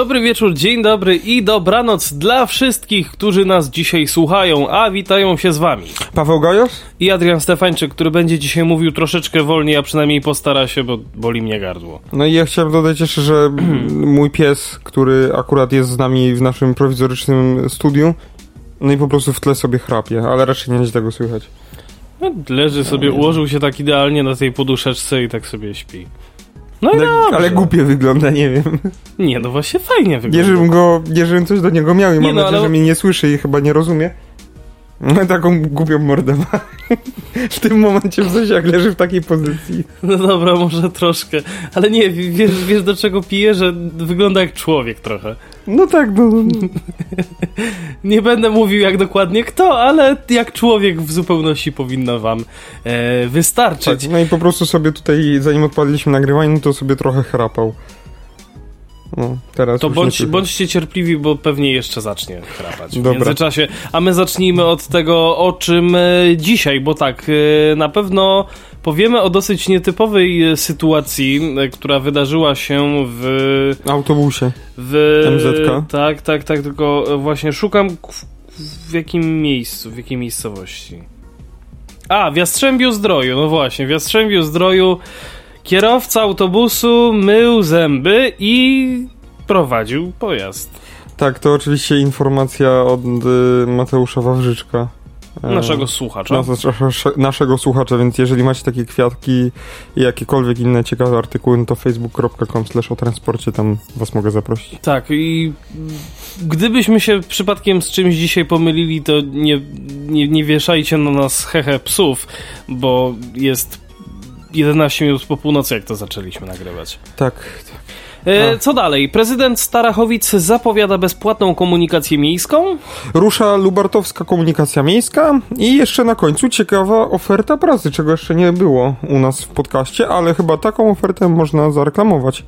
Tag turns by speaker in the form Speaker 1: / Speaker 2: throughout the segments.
Speaker 1: Dobry wieczór, dzień dobry i dobranoc dla wszystkich, którzy nas dzisiaj słuchają, a witają się z wami.
Speaker 2: Paweł Gajos?
Speaker 1: I Adrian Stefańczyk, który będzie dzisiaj mówił troszeczkę wolniej, a przynajmniej postara się, bo boli mnie gardło.
Speaker 2: No i ja chciałem dodać jeszcze, że mój pies, który akurat jest z nami w naszym prowizorycznym studiu, no i po prostu w tle sobie chrapie, ale raczej nie będzie tego słychać.
Speaker 1: No, leży sobie, ułożył się tak idealnie na tej poduszeczce i tak sobie śpi. No i
Speaker 2: Ale,
Speaker 1: dobrze.
Speaker 2: ale głupie wygląda, nie wiem.
Speaker 1: Nie, no właśnie fajnie
Speaker 2: Nie,
Speaker 1: wygląda.
Speaker 2: żebym go, nie, żebym coś do niego miał i
Speaker 1: Nie
Speaker 2: mam
Speaker 1: no,
Speaker 2: nadzieję,
Speaker 1: ale-
Speaker 2: że mnie nie słyszy i chyba nie rozumie. No, Taką głupią mordę ma. W tym momencie w sensie jak leży w takiej pozycji.
Speaker 1: No dobra, może troszkę. Ale nie, wiesz, wiesz do czego piję, że wygląda jak człowiek trochę.
Speaker 2: No tak, no.
Speaker 1: Nie będę mówił jak dokładnie kto, ale jak człowiek w zupełności powinno wam e, wystarczyć.
Speaker 2: tak. No i po prostu sobie tutaj, zanim odpaliliśmy nagrywanie, no to sobie trochę chrapał. No, teraz
Speaker 1: To bądź, bądźcie cierpliwi, bo pewnie jeszcze zacznie chrapać w
Speaker 2: Dobra.
Speaker 1: międzyczasie. A my zacznijmy od tego, o czym e, dzisiaj, bo tak, e, na pewno powiemy o dosyć nietypowej e, sytuacji, e, która wydarzyła się w...
Speaker 2: autobusie.
Speaker 1: w
Speaker 2: MZK?
Speaker 1: Tak, tak, tak, tylko właśnie szukam w, w jakim miejscu, w jakiej miejscowości. A, w Jastrzębiu Zdroju, no właśnie, w Jastrzębiu Zdroju kierowca autobusu mył zęby i prowadził pojazd.
Speaker 2: Tak, to oczywiście informacja od y, Mateusza Wawrzyczka. E,
Speaker 1: Naszego słuchacza.
Speaker 2: nas- naszego słuchacza, więc jeżeli macie takie kwiatki i jakiekolwiek inne ciekawe artykuły, no to facebook.com slash o transporcie, tam was mogę zaprosić.
Speaker 1: Tak, i gdybyśmy się przypadkiem z czymś dzisiaj pomylili, to nie, nie, nie wieszajcie na nas hehe psów, bo jest 11 minut po północy, jak to zaczęliśmy nagrywać.
Speaker 2: Tak,
Speaker 1: E, co dalej? Prezydent Starachowic zapowiada bezpłatną komunikację miejską.
Speaker 2: rusza Lubartowska Komunikacja Miejska i jeszcze na końcu ciekawa oferta pracy, czego jeszcze nie było u nas w podcaście, ale chyba taką ofertę można zareklamować.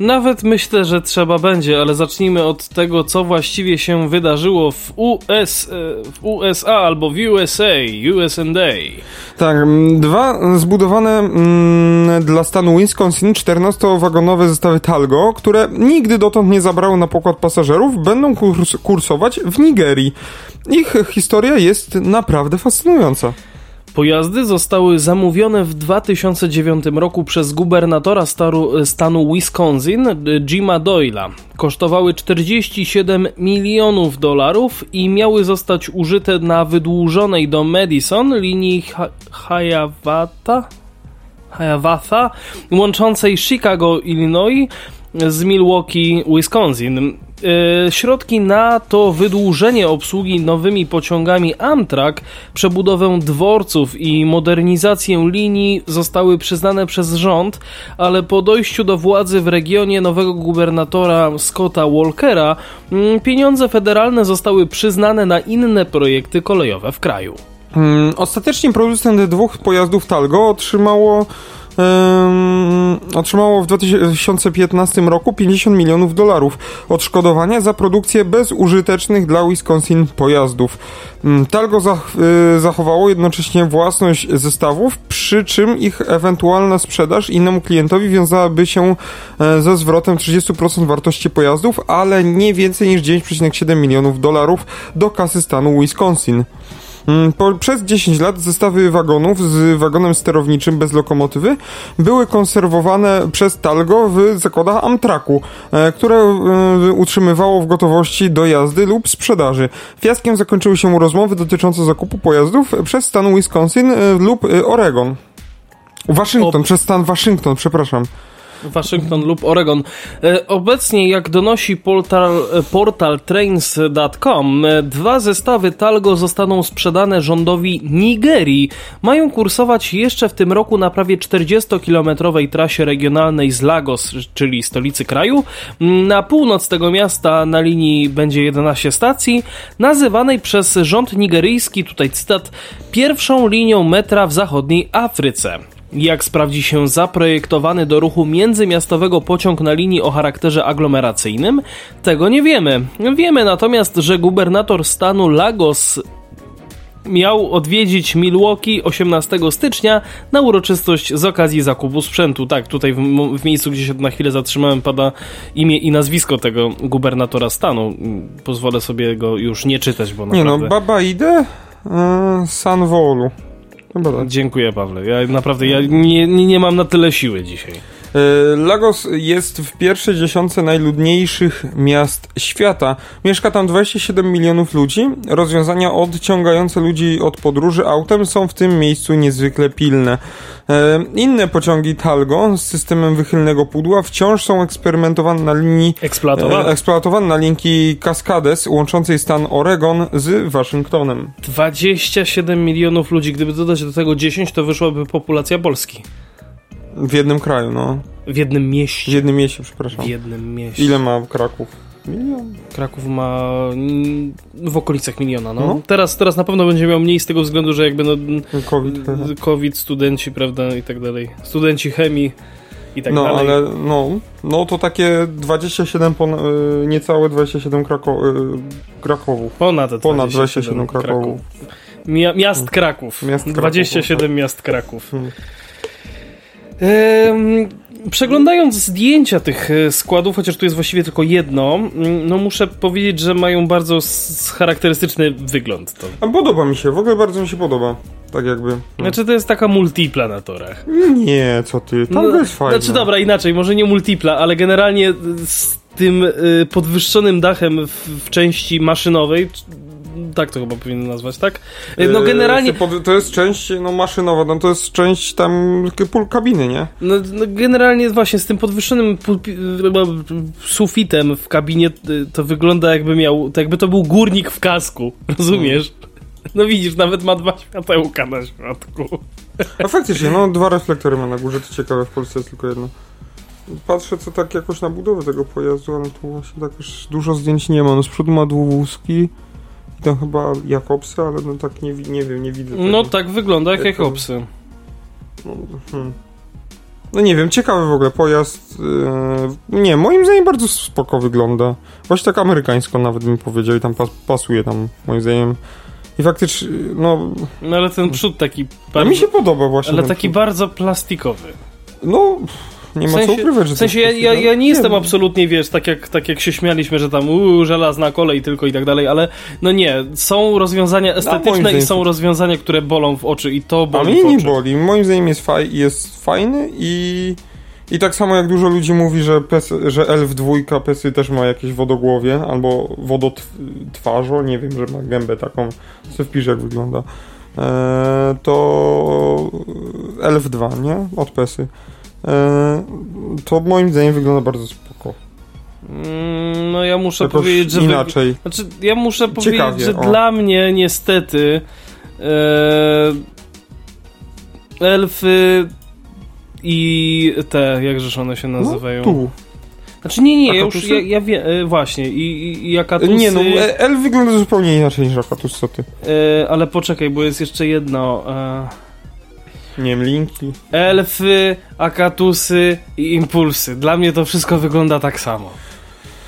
Speaker 1: Nawet myślę, że trzeba będzie, ale zacznijmy od tego, co właściwie się wydarzyło w, US, e, w USA albo w USA, USA.
Speaker 2: Tak, dwa zbudowane mm, dla stanu Wisconsin 14-wagonowe zestawy Które nigdy dotąd nie zabrały na pokład pasażerów, będą kurs kursować w Nigerii. Ich historia jest naprawdę fascynująca.
Speaker 1: Pojazdy zostały zamówione w 2009 roku przez gubernatora staru, stanu Wisconsin, e, Jima Doyla. Kosztowały 47 milionów dolarów i miały zostać użyte na wydłużonej do Madison linii ha Hiawatha, łączącej Chicago, Illinois z Milwaukee, Wisconsin. E, Środki na to wydłużenie obsługi nowymi pociągami Amtrak, przebudowę dworców i modernizację linii zostały przyznane przez rząd, ale po dojściu do władzy w regionie nowego gubernatora Scotta Walkera mm, pieniądze federalne zostały przyznane na inne projekty kolejowe w kraju.
Speaker 2: Mm, Ostatecznie producent dwóch pojazdów Talgo otrzymało em, otrzymało w 2015 roku 50 milionów dolarów odszkodowania za produkcję bezużytecznych dla Wisconsin pojazdów. Mm, Talgo zach y, zachowało jednocześnie własność zestawów, przy czym ich ewentualna sprzedaż innemu klientowi wiązałaby się e, ze zwrotem 30% wartości pojazdów, ale nie więcej niż 9,7 milionów dolarów do kasy stanu Wisconsin. Mm, Po, przez 10 lat zestawy wagonów z wagonem sterowniczym bez lokomotywy były konserwowane przez Talgo w zakładach Amtraku, e, które e, utrzymywało w gotowości do jazdy lub sprzedaży. Fiaskiem zakończyły się rozmowy dotyczące zakupu pojazdów przez stan Wisconsin e, lub Oregon. Waszyngton,
Speaker 1: O-
Speaker 2: przez stan Waszyngton, przepraszam.
Speaker 1: Waszyngton lub Oregon. E, Obecnie, jak donosi portal, e, portal trains.com, e, dwa zestawy Talgo zostaną sprzedane rządowi Nigerii. Mają kursować jeszcze w tym roku na prawie 40-kilometrowej trasie regionalnej z Lagos, czyli stolicy kraju. Na północ tego miasta na linii będzie 11 stacji, nazywanej przez rząd nigeryjski, tutaj cytat, pierwszą linią metra w zachodniej Afryce. Jak sprawdzi się zaprojektowany do ruchu międzymiastowego pociąg na linii o charakterze aglomeracyjnym? Tego nie wiemy. Wiemy natomiast, że gubernator stanu Lagos miał odwiedzić Milwaukee 18 stycznia na uroczystość z okazji zakupu sprzętu. Tak, tutaj w, w, miejscu, gdzie się na chwilę zatrzymałem, pada imię i nazwisko tego gubernatora stanu. Pozwolę sobie go już nie czytać, bo naprawdę...
Speaker 2: Nie no, Baba Idę, yy, Sanwolu.
Speaker 1: Chyba tak. Dziękuję, Pawle. Ja naprawdę ja nie, nie mam na tyle siły dzisiaj.
Speaker 2: E, Lagos jest w pierwszej dziesiątce najludniejszych miast świata. Mieszka tam 27 milionów ludzi. Rozwiązania odciągające ludzi od podróży autem są w tym miejscu niezwykle pilne. E, inne pociągi Talgo z systemem wychylnego pudła wciąż są eksperymentowane na linii
Speaker 1: eksploatowane,
Speaker 2: eksploatowane na linii Cascades łączącej stan Oregon z Waszyngtonem.
Speaker 1: 27 milionów ludzi. Gdyby dodać do tego 10, to wyszłaby populacja Polski.
Speaker 2: W jednym kraju, no.
Speaker 1: W jednym mieście.
Speaker 2: W jednym mieście, przepraszam.
Speaker 1: W jednym mieście.
Speaker 2: Ile ma Kraków?
Speaker 1: Milion. Kraków ma w okolicach miliona, no. no. Teraz, teraz na pewno będzie miał mniej z tego względu, że jakby no...
Speaker 2: COVID.
Speaker 1: COVID, studenci, prawda, i tak dalej. Studenci chemii i tak
Speaker 2: no,
Speaker 1: dalej.
Speaker 2: No, ale no, no to takie 27, pon, y, niecałe 27 Krako, y, Krakowów.
Speaker 1: Ponad 27,
Speaker 2: Ponad 27 Krakowów.
Speaker 1: Kraków. Mia miast Kraków. Miast Kraków 27 tak. miast Kraków. Hmm. Przeglądając zdjęcia tych e, składów, chociaż tu jest właściwie tylko jedno, no muszę powiedzieć, że mają bardzo charakterystyczny wygląd. To.
Speaker 2: A podoba mi się, w ogóle bardzo mi się podoba. Tak jakby. No.
Speaker 1: Znaczy to jest taka multipla na torach.
Speaker 2: Nie, co ty, tam no, jest fajne.
Speaker 1: Znaczy dobra, inaczej, może nie multipla, ale generalnie z tym y, podwyższonym dachem w, w części maszynowej tak to chyba powinno nazwać, tak?
Speaker 2: No yy, generalnie... To jest część no, maszynowa, no to jest część tam pól kabiny, nie?
Speaker 1: No, no, generalnie właśnie z tym podwyższonym sufitem w kabinie y, to wygląda jakby miał, to jakby to był górnik w kasku, rozumiesz? No widzisz, nawet ma dwa światełka na środku.
Speaker 2: A faktycznie, no dwa reflektory ma na górze, to ciekawe, w Polsce jest tylko jedno. Patrzę co tak jakoś na budowę tego pojazdu, ale tu właśnie tak już dużo zdjęć nie ma. No z przodu ma dwuwózki. To chyba Jakobsy, ale no tak nie, nie wiem, nie widzę.
Speaker 1: Tego. No tak wygląda jak, jak Jakobsy.
Speaker 2: No, hmm. no, nie wiem, ciekawy w ogóle pojazd. Yy, nie, moim zdaniem bardzo spoko wygląda. Właśnie tak amerykańsko nawet bym powiedział i tam pas, pasuje tam moim zdaniem. I faktycznie, no...
Speaker 1: No ale ten przód taki...
Speaker 2: Bardzo, mi się podoba właśnie.
Speaker 1: Ale taki przód. bardzo plastikowy.
Speaker 2: No... Nie ma w sensie, co ukrywać, że
Speaker 1: W sensie ja, ja, ja, nie jestem absolutnie, wiesz, tak jak, tak jak się śmialiśmy, że tam uu, żelazna kolej tylko i tak dalej, ale no nie, są rozwiązania estetyczne no, i są rozwiązania, które bolą w oczy i to boli
Speaker 2: A mnie nie boli, moim zdaniem jest, faj, jest fajny i... I tak samo jak dużo ludzi mówi, że, pes, że Elf dwójka Pesy też ma jakieś wodogłowie albo wodotwarzo, nie wiem, że ma gębę taką, co wpisz jak wygląda. Eee, to Elf 2, nie? Od Pesy. E, to moim zdaniem wygląda bardzo spoko.
Speaker 1: Mm, no ja muszę Jakoś powiedzieć, że...
Speaker 2: inaczej.
Speaker 1: Znaczy, ja muszę Ciekawie, powiedzieć, że o. dla mnie niestety e... elfy i te, jakżeż one się nazywają?
Speaker 2: No, tu.
Speaker 1: Znaczy nie, nie, ja już, ja, ja wiem, e, właśnie, i, i, i Akatusy...
Speaker 2: Nie no, e, elf wygląda zupełnie inaczej niż Akatus, co ty?
Speaker 1: E, ale poczekaj, bo jest jeszcze jedno... E...
Speaker 2: Nie wiem, linki.
Speaker 1: Elfy, akatusy i impulsy. Dla mnie to wszystko wygląda tak samo.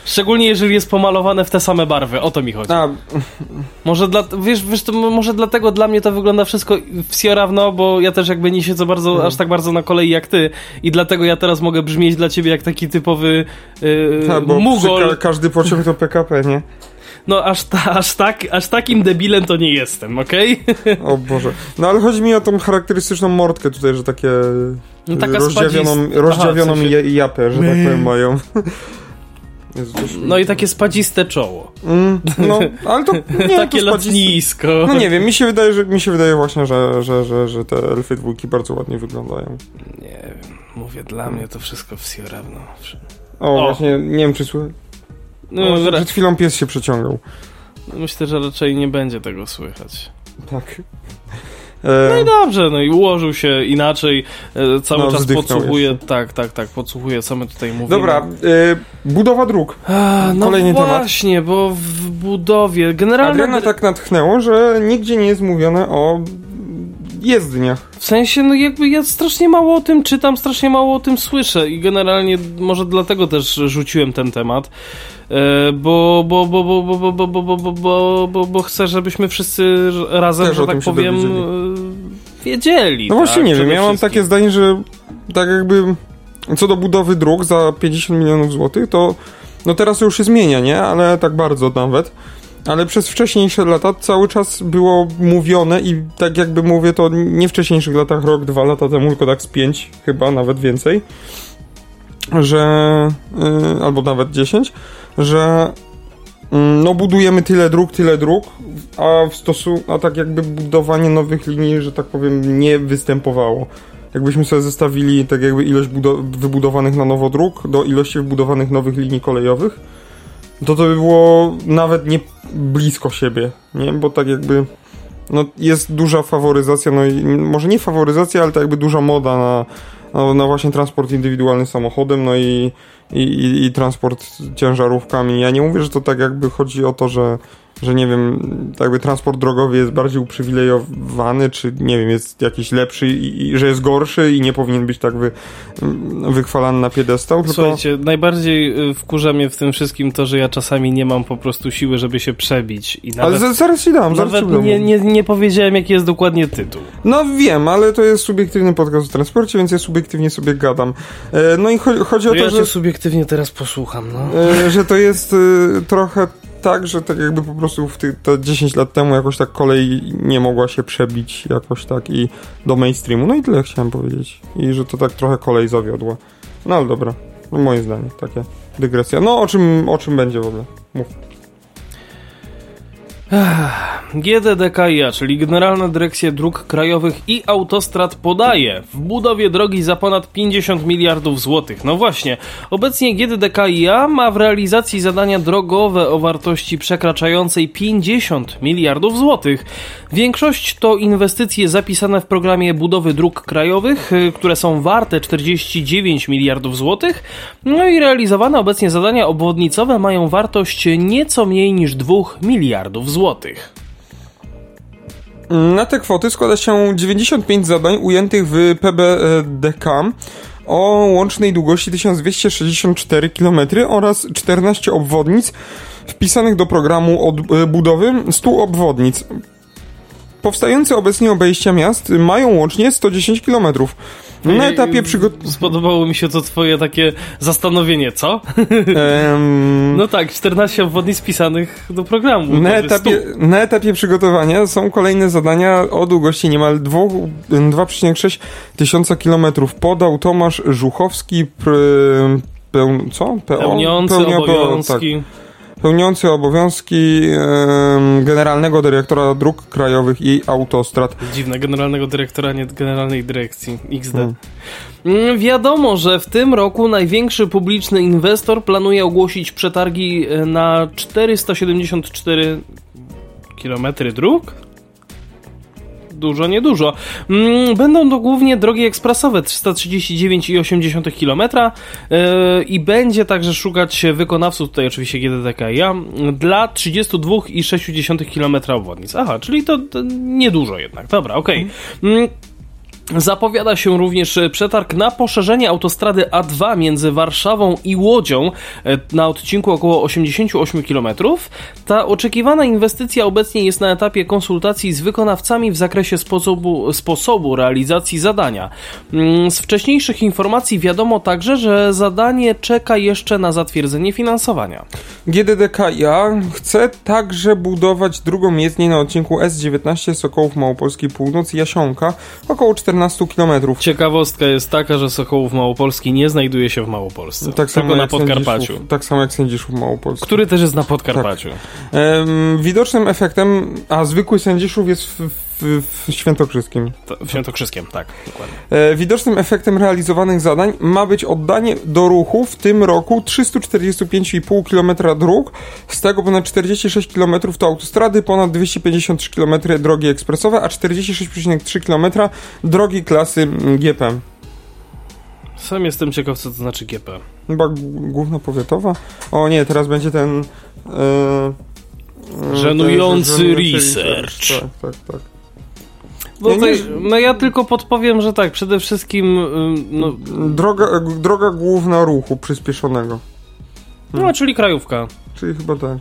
Speaker 1: Szczególnie jeżeli jest pomalowane w te same barwy, o to mi chodzi. A. Może dla, wiesz, wiesz to może dlatego dla mnie to wygląda wszystko wsiorawno, bo ja też jakby nie siedzę bardzo, hmm. aż tak bardzo na kolei jak ty i dlatego ja teraz mogę brzmieć dla ciebie jak taki typowy yy,
Speaker 2: A, bo mugol. Ka każdy pociąg to PKP, nie?
Speaker 1: No aż, ta, aż, tak, aż takim debilem to nie jestem, okej? Okay?
Speaker 2: O Boże. No ale chodzi mi o tą charakterystyczną mordkę tutaj, że takie no, taka rozdziawioną, rozdziawioną Aha, w sensie... japę, że tak powiem mają.
Speaker 1: Jezu, no i takie spadziste czoło.
Speaker 2: Mm, no, ale to nie
Speaker 1: Takie to lotnisko.
Speaker 2: No nie wiem, mi się wydaje, że mi się wydaje właśnie, że, że, że, że te elfy dwójki bardzo ładnie wyglądają.
Speaker 1: Nie wiem, mówię, dla mnie to wszystko w Sierrawno.
Speaker 2: O, o, właśnie, nie wiem czy słuchaj. No, no przed chwilą pies się przeciągał.
Speaker 1: Myślę, że raczej nie będzie tego słychać.
Speaker 2: Tak.
Speaker 1: No i dobrze, no i ułożył się inaczej, e, cały no, czas podsłuchuje, jeszcze. tak, tak, tak, podsłuchuje, co my tutaj mówimy.
Speaker 2: Dobra, y, budowa dróg.
Speaker 1: A, no Kolejny właśnie, temat. bo w budowie, generalnie...
Speaker 2: Adriana tak natchnęło, że nigdzie nie jest mówione o jezdniach.
Speaker 1: W sensie, no jakby ja strasznie mało o tym czytam, strasznie mało o tym słyszę i generalnie może dlatego też rzuciłem ten temat, bo, bo, bo, bo, bo, bo, bo, bo, bo, bo, bo, bo chcę, żebyśmy wszyscy razem,
Speaker 2: Też
Speaker 1: że tak powiem, wiedzieli.
Speaker 2: No właśnie
Speaker 1: tak,
Speaker 2: nie wiem, ja mam takie zdanie, że tak jakby co do budowy dróg za 50 milionów złotych, to no teraz już się zmienia, nie? Ale tak bardzo nawet. Ale przez wcześniejsze lata cały czas było mówione i tak jakby mówię to nie w wcześniejszych latach, rok, dwa lata temu, tylko tak z pięć, chyba nawet więcej, że yy, albo nawet 10, że yy, no budujemy tyle dróg, tyle dróg, a w stosunku, a tak jakby budowanie nowych linii, że tak powiem, nie występowało. Jakbyśmy sobie zestawili tak jakby ilość wybudowanych na nowo dróg do ilości wybudowanych nowych linii kolejowych, to to by było nawet nie blisko siebie, nie? Bo tak jakby no jest duża faworyzacja, no i może nie faworyzacja, ale tak jakby duża moda na, na, na właśnie transport indywidualny samochodem, no i, i, i transport ciężarówkami. Ja nie mówię, że to tak jakby chodzi o to, że że nie wiem, tak jakby transport drogowy jest bardziej uprzywilejowany, czy nie wiem, jest jakiś lepszy i, i że jest gorszy i nie powinien być tak wy, wychwalany na piedestał. Tylko...
Speaker 1: Słuchajcie, najbardziej y, wkurza mnie w tym wszystkim to, że ja czasami nie mam po prostu siły, żeby się przebić. I nawet,
Speaker 2: ale zaraz ci dam, zaraz
Speaker 1: nawet
Speaker 2: ci dam.
Speaker 1: nie, nie, nie powiedziałem, jaki jest dokładnie tytuł.
Speaker 2: No wiem, ale to jest subiektywny podcast o transporcie, więc ja subiektywnie sobie gadam. E, no i cho chodzi o to,
Speaker 1: ja
Speaker 2: że...
Speaker 1: cię subiektywnie teraz posłucham, no.
Speaker 2: E, że to jest e, trochę tak, że tak jakby po prostu w ty, te 10 lat temu jakoś tak kolej nie mogła się przebić jakoś tak i do mainstreamu. No i tyle chciałem powiedzieć. I że to tak trochę kolej zawiodła. No ale dobra. No, moje zdanie, takie dygresja. No o czym, o czym będzie w ogóle? Mów.
Speaker 1: GDDKiA, czyli Generalna Dyrekcja Dróg Krajowych i Autostrad podaje w budowie drogi za ponad 50 miliardów złotych. No właśnie, obecnie GDDKiA ma w realizacji zadania drogowe o wartości przekraczającej 50 miliardów złotych. Większość to inwestycje zapisane w programie budowy dróg krajowych, y, które są warte 49 miliardów złotych. No i realizowane obecnie zadania obwodnicowe mają wartość nieco mniej niż 2 miliardów złotych.
Speaker 2: Na te kwoty składa się 95 zadań ujętych w PBDK o łącznej długości 1264 km oraz 14 obwodnic wpisanych do programu budowy 100 obwodnic. Powstające obecnie obejścia miast mają łącznie 110 km. Na etapie przygotowania.
Speaker 1: Spodobało mi się to twoje takie zastanowienie, co?
Speaker 2: Um,
Speaker 1: no tak, 14 obwodnic spisanych do programu.
Speaker 2: Na etapie, na etapie przygotowania są kolejne zadania o długości niemal 2,6 tysiąca kilometrów. Podał Tomasz Żuchowski, pr, peł, co?
Speaker 1: PO? Pełniący Pełnia, obowiązki.
Speaker 2: Tak pełniący obowiązki e, generalnego dyrektora dróg krajowych i autostrad.
Speaker 1: Dziwne, generalnego dyrektora, nie generalnej dyrekcji. XD. Hmm. Wiadomo, że w tym roku największy publiczny inwestor planuje ogłosić przetargi na 474 kilometry dróg dużo, niedużo. Będą to głównie drogi ekspresowe 339,8 km yy, i będzie także szukać wykonawców, tutaj oczywiście GDDK ja, dla 32,6 km obwodnic. Aha, czyli to, to niedużo jednak. Dobra, okej. Okay. Zapowiada się również przetarg na poszerzenie autostrady A2 między Warszawą i Łodzią na odcinku około 88 km. Ta oczekiwana inwestycja obecnie jest na etapie konsultacji z wykonawcami w zakresie sposobu, sposobu realizacji zadania. Z wcześniejszych informacji wiadomo także, że zadanie czeka jeszcze na zatwierdzenie finansowania.
Speaker 2: GDDKiA chce także budować drugą jezdnię na odcinku S19 Sokołów Małopolski Północ Jasionka około 14 14 km.
Speaker 1: Ciekawostka jest taka, że Sokołów Małopolski nie znajduje się w Małopolsce. Tak samo na Podkarpaciu.
Speaker 2: Sędziszów, tak samo jak Sędziszów Małopolski.
Speaker 1: Który też jest na Podkarpaciu. Tak.
Speaker 2: Ehm, widocznym efektem, a zwykły Sędziszów jest w, w, w Świętokrzyskim.
Speaker 1: To, w Świętokrzyskiem, tak, dokładnie.
Speaker 2: E, widocznym efektem realizowanych zadań ma być oddanie do ruchu w tym roku 345,5 km dróg, z tego ponad 46 km to autostrady, ponad 253 km drogi ekspresowe, a 46,3 km drogi klasy GP.
Speaker 1: Sam jestem ciekaw, co to znaczy GP.
Speaker 2: Chyba główna powiatowa? O nie, teraz będzie ten... Yy,
Speaker 1: żenujący ten, research.
Speaker 2: research. Tak, tak, tak.
Speaker 1: Bo
Speaker 2: Ja nie-
Speaker 1: no ja tylko podpowiem, że tak, przede wszystkim ym, no,
Speaker 2: Droga, droga główna ruchu przyspieszonego.
Speaker 1: no czyli krajówka.
Speaker 2: Czyli chyba tak.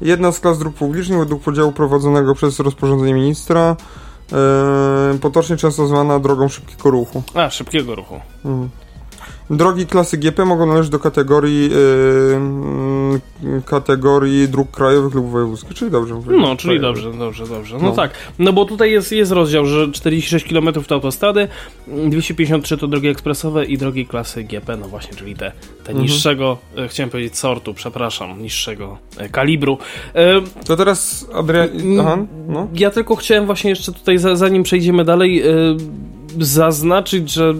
Speaker 2: Jedna z klas dróg publicznych według podziału prowadzonego przez rozporządzenie ministra, e, potocznie często zwana drogą szybkiego ruchu.
Speaker 1: A, szybkiego ruchu.
Speaker 2: Mhm. Drogi klasy GP mogą należeć do kategorii e, mm, kategorii dróg krajowych lub wojewódzkich, czyli dobrze mówię.
Speaker 1: No, czyli
Speaker 2: Krajowych.
Speaker 1: dobrze, dobrze, dobrze. No,
Speaker 2: No.
Speaker 1: tak, no bo tutaj jest, jest rozdział, że 46 km to autostrady, 253 to drogi ekspresowe i drogi klasy GP, no właśnie, czyli te, te
Speaker 2: Mhm.
Speaker 1: niższego, e, chciałem powiedzieć sortu, przepraszam, niższego e, kalibru. E,
Speaker 2: To teraz Adrian... Aha, no.
Speaker 1: Ja tylko chciałem właśnie jeszcze tutaj, za- zanim przejdziemy dalej, zaznaczyć, że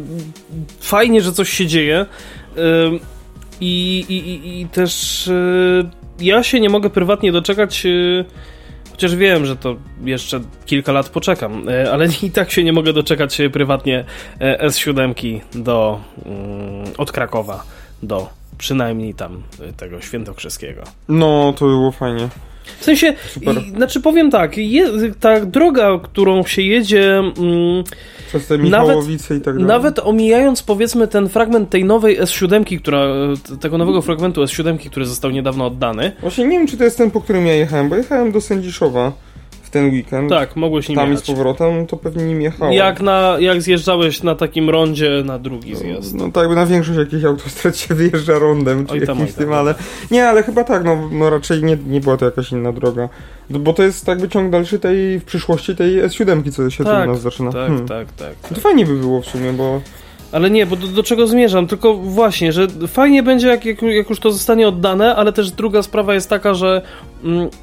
Speaker 1: fajnie, że coś się dzieje i, i, i, też e, ja się nie mogę prywatnie doczekać, e, chociaż wiem, że to jeszcze kilka lat poczekam, e, ale i tak się nie mogę doczekać prywatnie e, S7 do, mm, od Krakowa do przynajmniej tam tego świętokrzyskiego.
Speaker 2: No, to było fajnie.
Speaker 1: W sensie,
Speaker 2: Super.
Speaker 1: i, znaczy powiem tak, je, ta droga, którą się jedzie, mm,
Speaker 2: Przez te Michałowice i tak dalej.
Speaker 1: nawet omijając powiedzmy ten fragment tej nowej S7, która, tego nowego fragmentu S7, który został niedawno oddany.
Speaker 2: Właśnie nie wiem, czy to jest ten, po którym ja jechałem, bo jechałem do Sędziszowa w ten weekend.
Speaker 1: Tak, mogłeś nim
Speaker 2: Tam i z
Speaker 1: jechać.
Speaker 2: powrotem, to pewnie nim jechałem.
Speaker 1: Jak, na, jak zjeżdżałeś na takim rondzie na drugi zjazd.
Speaker 2: No tak, bo na większość jakichś autostrad się wyjeżdża rondem, czy
Speaker 1: Oj tam,
Speaker 2: jakimś
Speaker 1: oj tam.
Speaker 2: tym, ale... Nie, ale chyba tak, no, no raczej nie, nie była to jakaś inna droga. No, Bo to jest jakby ciąg dalszy tej, w przyszłości tej S7, co się tu
Speaker 1: Tak,
Speaker 2: u nas zaczyna.
Speaker 1: Tak,
Speaker 2: Hmm.
Speaker 1: tak, tak, tak.
Speaker 2: To fajnie by było w sumie, bo...
Speaker 1: Ale nie, bo do, do czego zmierzam? Tylko właśnie, że fajnie będzie, jak, jak, jak już to zostanie oddane, ale też druga sprawa jest taka, że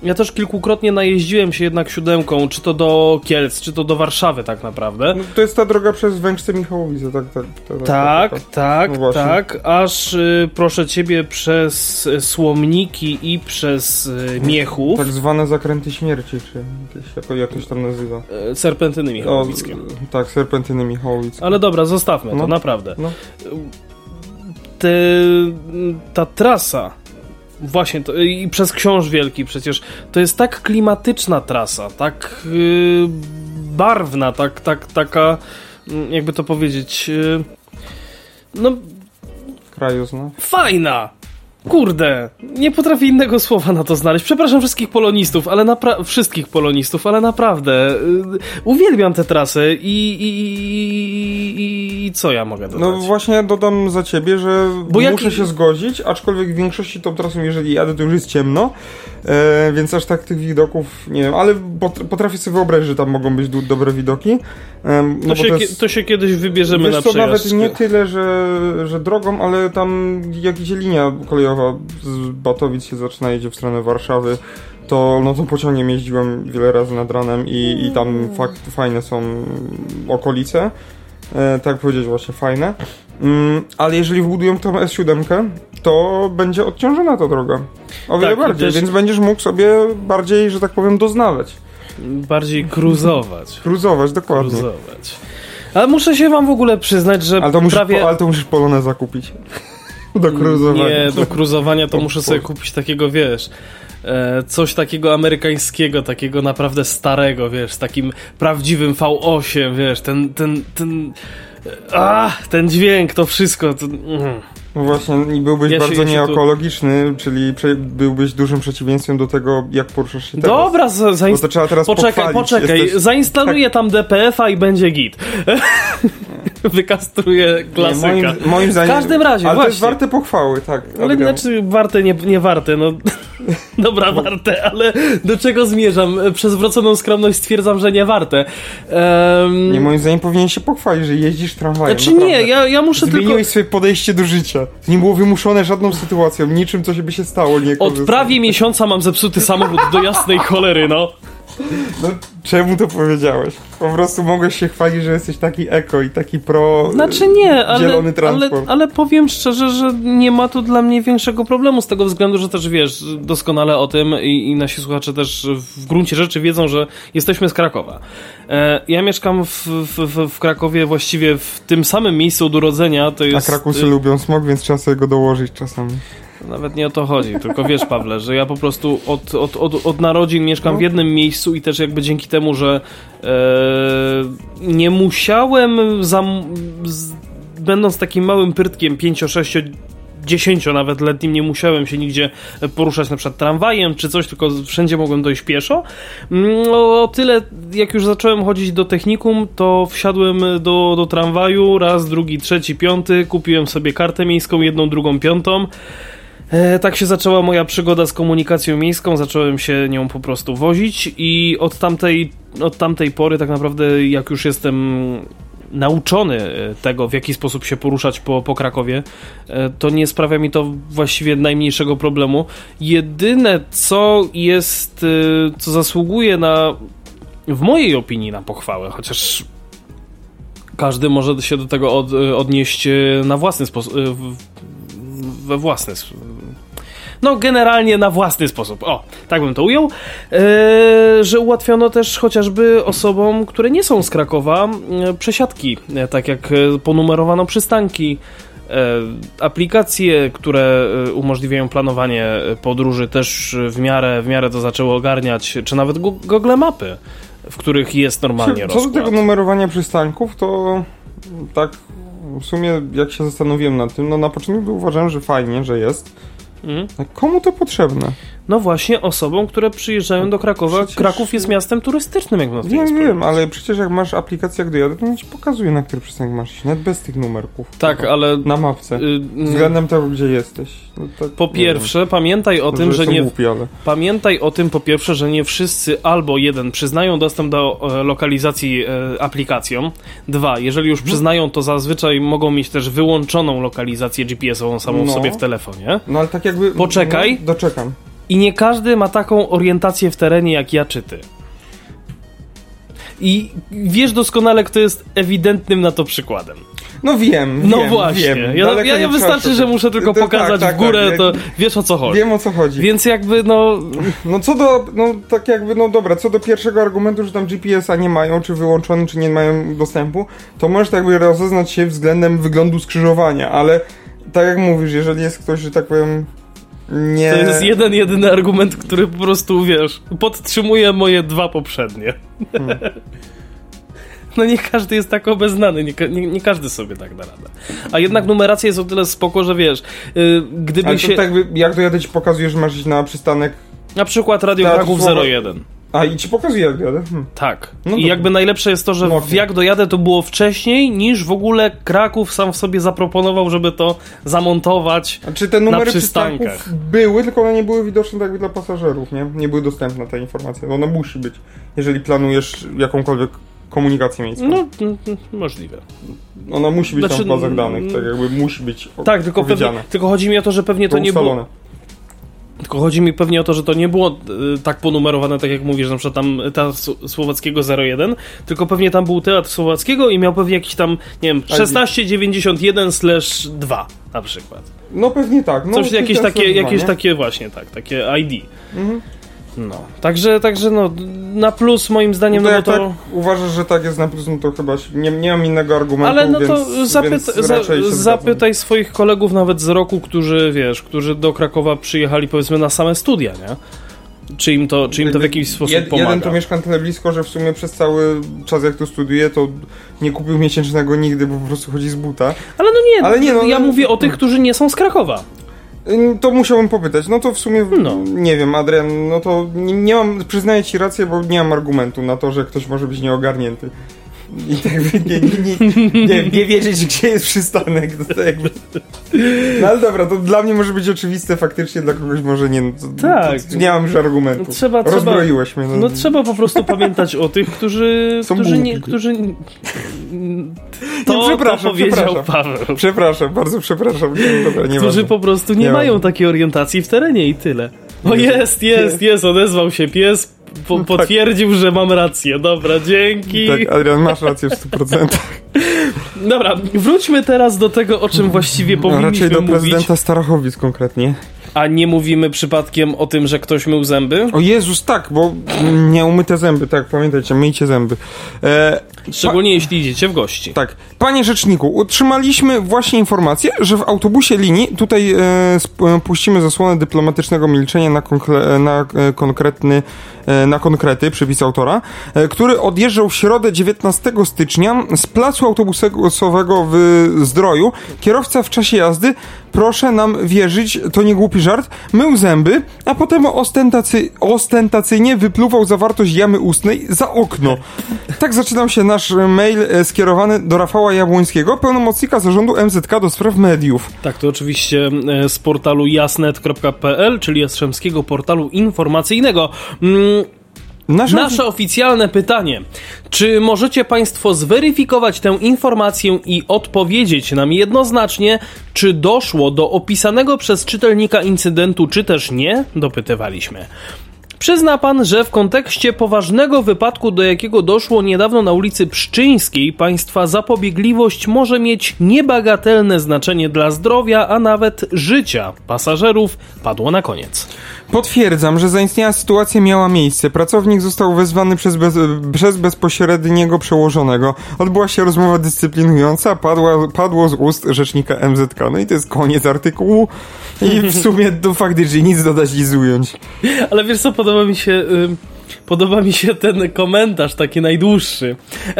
Speaker 1: ja też kilkukrotnie najeździłem się jednak siódemką, czy to do Kielc, czy to do Warszawy tak naprawdę.
Speaker 2: No, to jest ta droga przez Węgrzce Michałowice, tak, tak. ta- ta-
Speaker 1: Tak,
Speaker 2: ta- ta-
Speaker 1: tak,
Speaker 2: No
Speaker 1: tak, aż y, proszę ciebie przez y, Słomniki i przez y, Miechów,
Speaker 2: Tak zwane zakręty śmierci, czy jakieś, jako, jak to się tam nazywa.
Speaker 1: y, serpentyny michałowickie.
Speaker 2: tak, serpentyny Michałowice.
Speaker 1: Ale dobra, zostawmy to,
Speaker 2: No.
Speaker 1: naprawdę.
Speaker 2: No.
Speaker 1: Te, ta trasa, właśnie, to, i przez Książ Wielki przecież, to jest tak klimatyczna trasa, tak yy, barwna, tak, tak, taka, mm, jakby to powiedzieć, yy, no
Speaker 2: Krajozna.
Speaker 1: fajna. Kurde, nie potrafię innego słowa na to znaleźć. Przepraszam wszystkich polonistów, ale napra- wszystkich polonistów, ale naprawdę y, uwielbiam tę trasę i, i, i, i co ja mogę dodać?
Speaker 2: No właśnie dodam za ciebie, że
Speaker 1: Bo jak-
Speaker 2: muszę się zgodzić, aczkolwiek w większości tą trasą, jeżeli jadę, to już jest ciemno, e, więc aż tak tych widoków nie wiem, ale pot- potrafię sobie wyobrazić, że tam mogą być du- dobre widoki.
Speaker 1: to,
Speaker 2: no bo
Speaker 1: się,
Speaker 2: to jest,
Speaker 1: to się kiedyś wybierzemy
Speaker 2: wiesz
Speaker 1: na
Speaker 2: co, nawet
Speaker 1: przejażdżkę.
Speaker 2: nie tyle, że, że drogą, ale tam jak idzie linia kolejowa z Batowic się zaczyna, jedzie w stronę Warszawy, to no to pociągiem jeździłem wiele razy nad ranem i, i tam fakt, fajne są okolice. E, tak powiedzieć właśnie fajne. Mm, ale jeżeli wbudują tą S7, to będzie odciążona ta droga. O wiele
Speaker 1: Tak,
Speaker 2: bardziej,
Speaker 1: też-
Speaker 2: więc będziesz mógł sobie bardziej, że tak powiem, doznawać.
Speaker 1: Bardziej cruzować.
Speaker 2: Cruzować, dokładnie.
Speaker 1: Cruzować. Ale muszę się wam w ogóle przyznać, że
Speaker 2: Ale to musisz,
Speaker 1: prawie...
Speaker 2: po, ale to musisz polonę zakupić. Do cruzowania.
Speaker 1: Nie, do cruzowania to muszę sobie kupić takiego, wiesz, e, coś takiego amerykańskiego, takiego naprawdę starego, wiesz, z takim prawdziwym V8, wiesz, ten, ten, ten, a, ten dźwięk, to wszystko, to, mm.
Speaker 2: No właśnie, i byłbyś
Speaker 1: Ja
Speaker 2: bardzo
Speaker 1: się tu-
Speaker 2: nieekologiczny, czyli byłbyś dużym przeciwieństwem do tego, jak poruszasz się teraz.
Speaker 1: Dobra, za, zainst-
Speaker 2: to trzeba teraz
Speaker 1: poczekaj,
Speaker 2: pochwalić.
Speaker 1: poczekaj,
Speaker 2: Jesteś... Tak.
Speaker 1: zainstaluję tam DPF-a i będzie git. Wykastruję klasyka.
Speaker 2: Nie, moim, moim zdaniem.
Speaker 1: W każdym razie,
Speaker 2: ale
Speaker 1: właśnie.
Speaker 2: to jest warte pochwały, tak.
Speaker 1: Ale
Speaker 2: Adrian.
Speaker 1: znaczy warte, nie, nie warte, no. Dobra, warte, ale do czego zmierzam? Przez wróconą skromność stwierdzam, że nie warte. Um,
Speaker 2: Nie, moim zdaniem powinien się pochwalić, że jeździsz tramwajem.
Speaker 1: znaczy
Speaker 2: naprawdę.
Speaker 1: nie, ja, ja muszę
Speaker 2: Zmieniłeś
Speaker 1: tylko...
Speaker 2: swoje podejście do życia. To nie było wymuszone żadną sytuacją, niczym, co się by się stało. Nie
Speaker 1: Od prawie miesiąca mam zepsuty samochód do jasnej cholery, no.
Speaker 2: No, czemu to powiedziałeś? Po prostu mogłeś się chwalić, że jesteś taki eko i taki pro...
Speaker 1: Znaczy nie, ale,
Speaker 2: Zielony
Speaker 1: ale,
Speaker 2: transport.
Speaker 1: ale powiem szczerze, że nie ma to dla mnie większego problemu z tego względu, że też wiesz doskonale o tym i, i nasi słuchacze też w gruncie rzeczy wiedzą, że jesteśmy z Krakowa. E, ja mieszkam w, w, w, Krakowie właściwie w tym samym miejscu od urodzenia, to
Speaker 2: A
Speaker 1: jest...
Speaker 2: Krakusy lubią smog, więc trzeba sobie go dołożyć czasami.
Speaker 1: Nawet nie o to chodzi, tylko wiesz, Pawle, że ja po prostu od, od, od, od narodzin mieszkam
Speaker 2: No.
Speaker 1: w jednym miejscu i też jakby dzięki temu, że e, nie musiałem, zam, z, będąc takim małym pyrtkiem 5, 6, 10 nawet letnim, nie musiałem się nigdzie poruszać na przykład tramwajem czy coś, tylko wszędzie mogłem dojść pieszo. No, o tyle, jak już zacząłem chodzić do technikum, to wsiadłem do, do tramwaju, raz, drugi, trzeci, piąty, kupiłem sobie kartę miejską, jedną, drugą, piątą. E, tak się zaczęła moja przygoda z komunikacją miejską, zacząłem się nią po prostu wozić i od tamtej, od tamtej pory tak naprawdę jak już jestem nauczony e, tego, w jaki sposób się poruszać po, po Krakowie, e, to nie sprawia mi to właściwie najmniejszego problemu. Jedyne co jest, co zasługuje na, w mojej opinii na pochwałę, chociaż każdy może się do tego od, odnieść na własny sposób, we własny. No, generalnie na własny sposób. O, tak bym to ujął. E, że ułatwiono też chociażby osobom, które nie są z Krakowa, e, przesiadki, e, tak jak e, ponumerowano przystanki. E, aplikacje, które e, umożliwiają planowanie e, podróży, też w miarę, w miarę to zaczęły ogarniać, czy nawet Google Mapy, w których jest normalnie
Speaker 2: Co do
Speaker 1: rozkład.
Speaker 2: tego numerowania przystanków, to tak w sumie jak się zastanowiłem nad tym, no na początku uważałem, że fajnie, że jest.
Speaker 1: Mhm.
Speaker 2: Komu to potrzebne?
Speaker 1: No właśnie osobom, które przyjeżdżają do Krakowa.
Speaker 2: Przecież-
Speaker 1: Kraków jest miastem turystycznym, jak na to
Speaker 2: Wiem, wiem, ale przecież jak masz aplikację jak dojadę, to nie ci pokazuje, na który przystanek masz iść, nawet bez tych numerków.
Speaker 1: Tak, ale
Speaker 2: Na mapce.
Speaker 1: y,
Speaker 2: Względem tego, gdzie jesteś. No tak,
Speaker 1: po pierwsze, pamiętaj o
Speaker 2: wiem,
Speaker 1: tym, że
Speaker 2: jestem
Speaker 1: nie
Speaker 2: Głupi, ale...
Speaker 1: pamiętaj o tym po pierwsze, że nie wszyscy albo jeden przyznają dostęp do e, lokalizacji e, aplikacjom. Dwa, jeżeli już przyznają, to zazwyczaj mogą mieć też wyłączoną lokalizację GPS-ową samą
Speaker 2: No.
Speaker 1: sobie w telefonie.
Speaker 2: No ale tak jakby...
Speaker 1: Poczekaj.
Speaker 2: No, doczekam.
Speaker 1: I nie każdy ma taką orientację w terenie jak ja czy ty. I wiesz doskonale, kto jest ewidentnym na to przykładem.
Speaker 2: No wiem,
Speaker 1: No
Speaker 2: wiem,
Speaker 1: właśnie.
Speaker 2: Wiem.
Speaker 1: ja ja, wystarczy, że muszę tylko
Speaker 2: To-
Speaker 1: pokazać
Speaker 2: tak, tak,
Speaker 1: w górę,
Speaker 2: tak,
Speaker 1: to wiesz o co chodzi.
Speaker 2: Wiem o co chodzi.
Speaker 1: Więc jakby no.
Speaker 2: No co do, no tak jakby, no dobra, co do pierwszego argumentu, że tam GPS-a nie mają, czy wyłączony, czy nie mają dostępu, to możesz tak jakby rozeznać się względem wyglądu skrzyżowania, ale tak jak mówisz, jeżeli jest ktoś, że tak powiem, nie...
Speaker 1: To jest jeden, jedyny argument, który po prostu wiesz, podtrzymuje moje dwa poprzednie.
Speaker 2: Hmm.
Speaker 1: No nie każdy jest tak obeznany, nie, nie, nie każdy sobie tak da radę. A jednak numeracja jest o tyle spoko, że wiesz, yy, gdyby
Speaker 2: Ale to
Speaker 1: się...
Speaker 2: tak jak dojadę ci pokazuje, że masz iść na przystanek,
Speaker 1: Na przykład Radio Kraków
Speaker 2: słowo-
Speaker 1: 01.
Speaker 2: a i ci pokazuje jak dojadę? Hmm.
Speaker 1: Tak.
Speaker 2: No
Speaker 1: I
Speaker 2: dobra.
Speaker 1: jakby najlepsze jest to, że
Speaker 2: No
Speaker 1: jak dojadę to było wcześniej, niż w ogóle Kraków sam w sobie zaproponował, żeby to zamontować.
Speaker 2: A czy te numery przystanków były, tylko one nie były widoczne tak jakby dla pasażerów, nie? Nie były dostępne ta informacja, ona musi być, jeżeli planujesz jakąkolwiek komunikację miejską.
Speaker 1: No, możliwe.
Speaker 2: Ona musi być
Speaker 1: Znaczy,
Speaker 2: tam w bazach danych, tak jakby musi być
Speaker 1: Tak, tylko, pewnie, tylko chodzi mi o to, że pewnie to nie było. Tylko chodzi mi pewnie o to, że to nie było y, tak ponumerowane, tak jak mówisz, na przykład tam Teatr Słowackiego 01, tylko pewnie tam był Teatr Słowackiego i miał pewnie jakiś tam, nie wiem, 1691/2 na przykład.
Speaker 2: No pewnie tak. No,
Speaker 1: Coś, jakieś takie, jakieś takie właśnie, tak, takie ID.
Speaker 2: Mhm.
Speaker 1: No, także, także no, na plus moim zdaniem,
Speaker 2: No
Speaker 1: no,
Speaker 2: to tak uważasz, że tak jest na plus, no to chyba nie, nie mam innego argumentu,
Speaker 1: Ale no to
Speaker 2: więc,
Speaker 1: zapyta,
Speaker 2: więc
Speaker 1: za, zapytaj swoich kolegów nawet z roku, którzy, wiesz, którzy do Krakowa przyjechali powiedzmy na same studia, nie? Czy im to, czy im to w jakiś sposób
Speaker 2: Jed,
Speaker 1: pomaga?
Speaker 2: Jeden to mieszka na tyle blisko, że w sumie przez cały czas jak tu studiuje, to nie kupił miesięcznego nigdy, bo po prostu chodzi z buta.
Speaker 1: Ale no nie,
Speaker 2: Ale nie, no,
Speaker 1: ja
Speaker 2: no-
Speaker 1: mówię o tych, którzy nie są z Krakowa.
Speaker 2: To musiałbym popytać. No to w sumie,
Speaker 1: No.
Speaker 2: nie wiem, Adrian, no to nie, nie mam, przyznaję ci rację, bo nie mam argumentu na to, że ktoś może być nieogarnięty. I jakby nie, nie, nie, nie, wiedzieć, gdzie jest przystanek. To tak jakby... No ale dobra, to dla mnie może być oczywiste, faktycznie dla kogoś może nie. No to,
Speaker 1: Tak.
Speaker 2: To, nie mam już argumentu.
Speaker 1: No trzeba- trzeba-
Speaker 2: Rozbroiłeś mnie. No,
Speaker 1: No trzeba po prostu pamiętać o tych, którzy,
Speaker 2: Są
Speaker 1: którzy nie, którzy... To,
Speaker 2: Nie, przepraszam, przepraszam.
Speaker 1: Paweł.
Speaker 2: Przepraszam, bardzo przepraszam. Nie, dobra, nie
Speaker 1: Którzy po prostu nie
Speaker 2: Nie
Speaker 1: mają takiej orientacji w terenie i tyle. O jest, jest, jest, odezwał się pies, po, potwierdził, że mam rację. Dobra, dzięki.
Speaker 2: Tak, Adrian, masz rację w 100%.
Speaker 1: Dobra, wróćmy teraz do tego, o czym właściwie powinniśmy
Speaker 2: raczej do
Speaker 1: mówić.
Speaker 2: prezydenta Starachowic konkretnie.
Speaker 1: A nie mówimy przypadkiem o tym, że ktoś mył zęby?
Speaker 2: O Jezus, tak, bo nieumyte zęby, tak, pamiętajcie, myjcie zęby. E,
Speaker 1: Szczególnie jeśli idziecie w gości.
Speaker 2: tak, panie rzeczniku, otrzymaliśmy właśnie informację, że w autobusie linii, tutaj e, puścimy zasłonę dyplomatycznego milczenia na, konkle- na e, konkretny, e, na konkrety, przepis autora, e, który odjeżdżał w środę 19 stycznia z placu autobusowego w Zdroju. Kierowca w czasie jazdy, proszę nam wierzyć, to nie głupi żart, mył zęby, a potem ostentacy- ostentacyjnie wypluwał zawartość jamy ustnej za okno. Tak zaczynał się nasz mail e, skierowany do Rafała Jabłońskiego, pełnomocnika zarządu MZK do spraw mediów.
Speaker 1: Tak, to oczywiście e, z portalu jasnet.pl, czyli Jastrzębskiego Portalu Informacyjnego. Mm,
Speaker 2: Nasza
Speaker 1: Nasze oficjalne pytanie. Czy możecie Państwo zweryfikować tę informację i odpowiedzieć nam jednoznacznie, czy doszło do opisanego przez czytelnika incydentu, czy też nie? Dopytywaliśmy. Przyzna pan, że w kontekście poważnego wypadku, do jakiego doszło niedawno na ulicy Pszczyńskiej, państwa zapobiegliwość może mieć niebagatelne znaczenie dla zdrowia, a nawet życia pasażerów, padło na koniec.
Speaker 2: Potwierdzam, że zaistniała sytuacja miała miejsce. Pracownik został wezwany przez, bez, przez bezpośredniego przełożonego. Odbyła się rozmowa dyscyplinująca, padła, padło z ust rzecznika MZK. No i to jest koniec artykułu. I w sumie do faktycznie nic dodać, nic ująć.
Speaker 1: Ale wiesz co, podoba mi się... y, Podoba mi się ten komentarz, taki najdłuższy.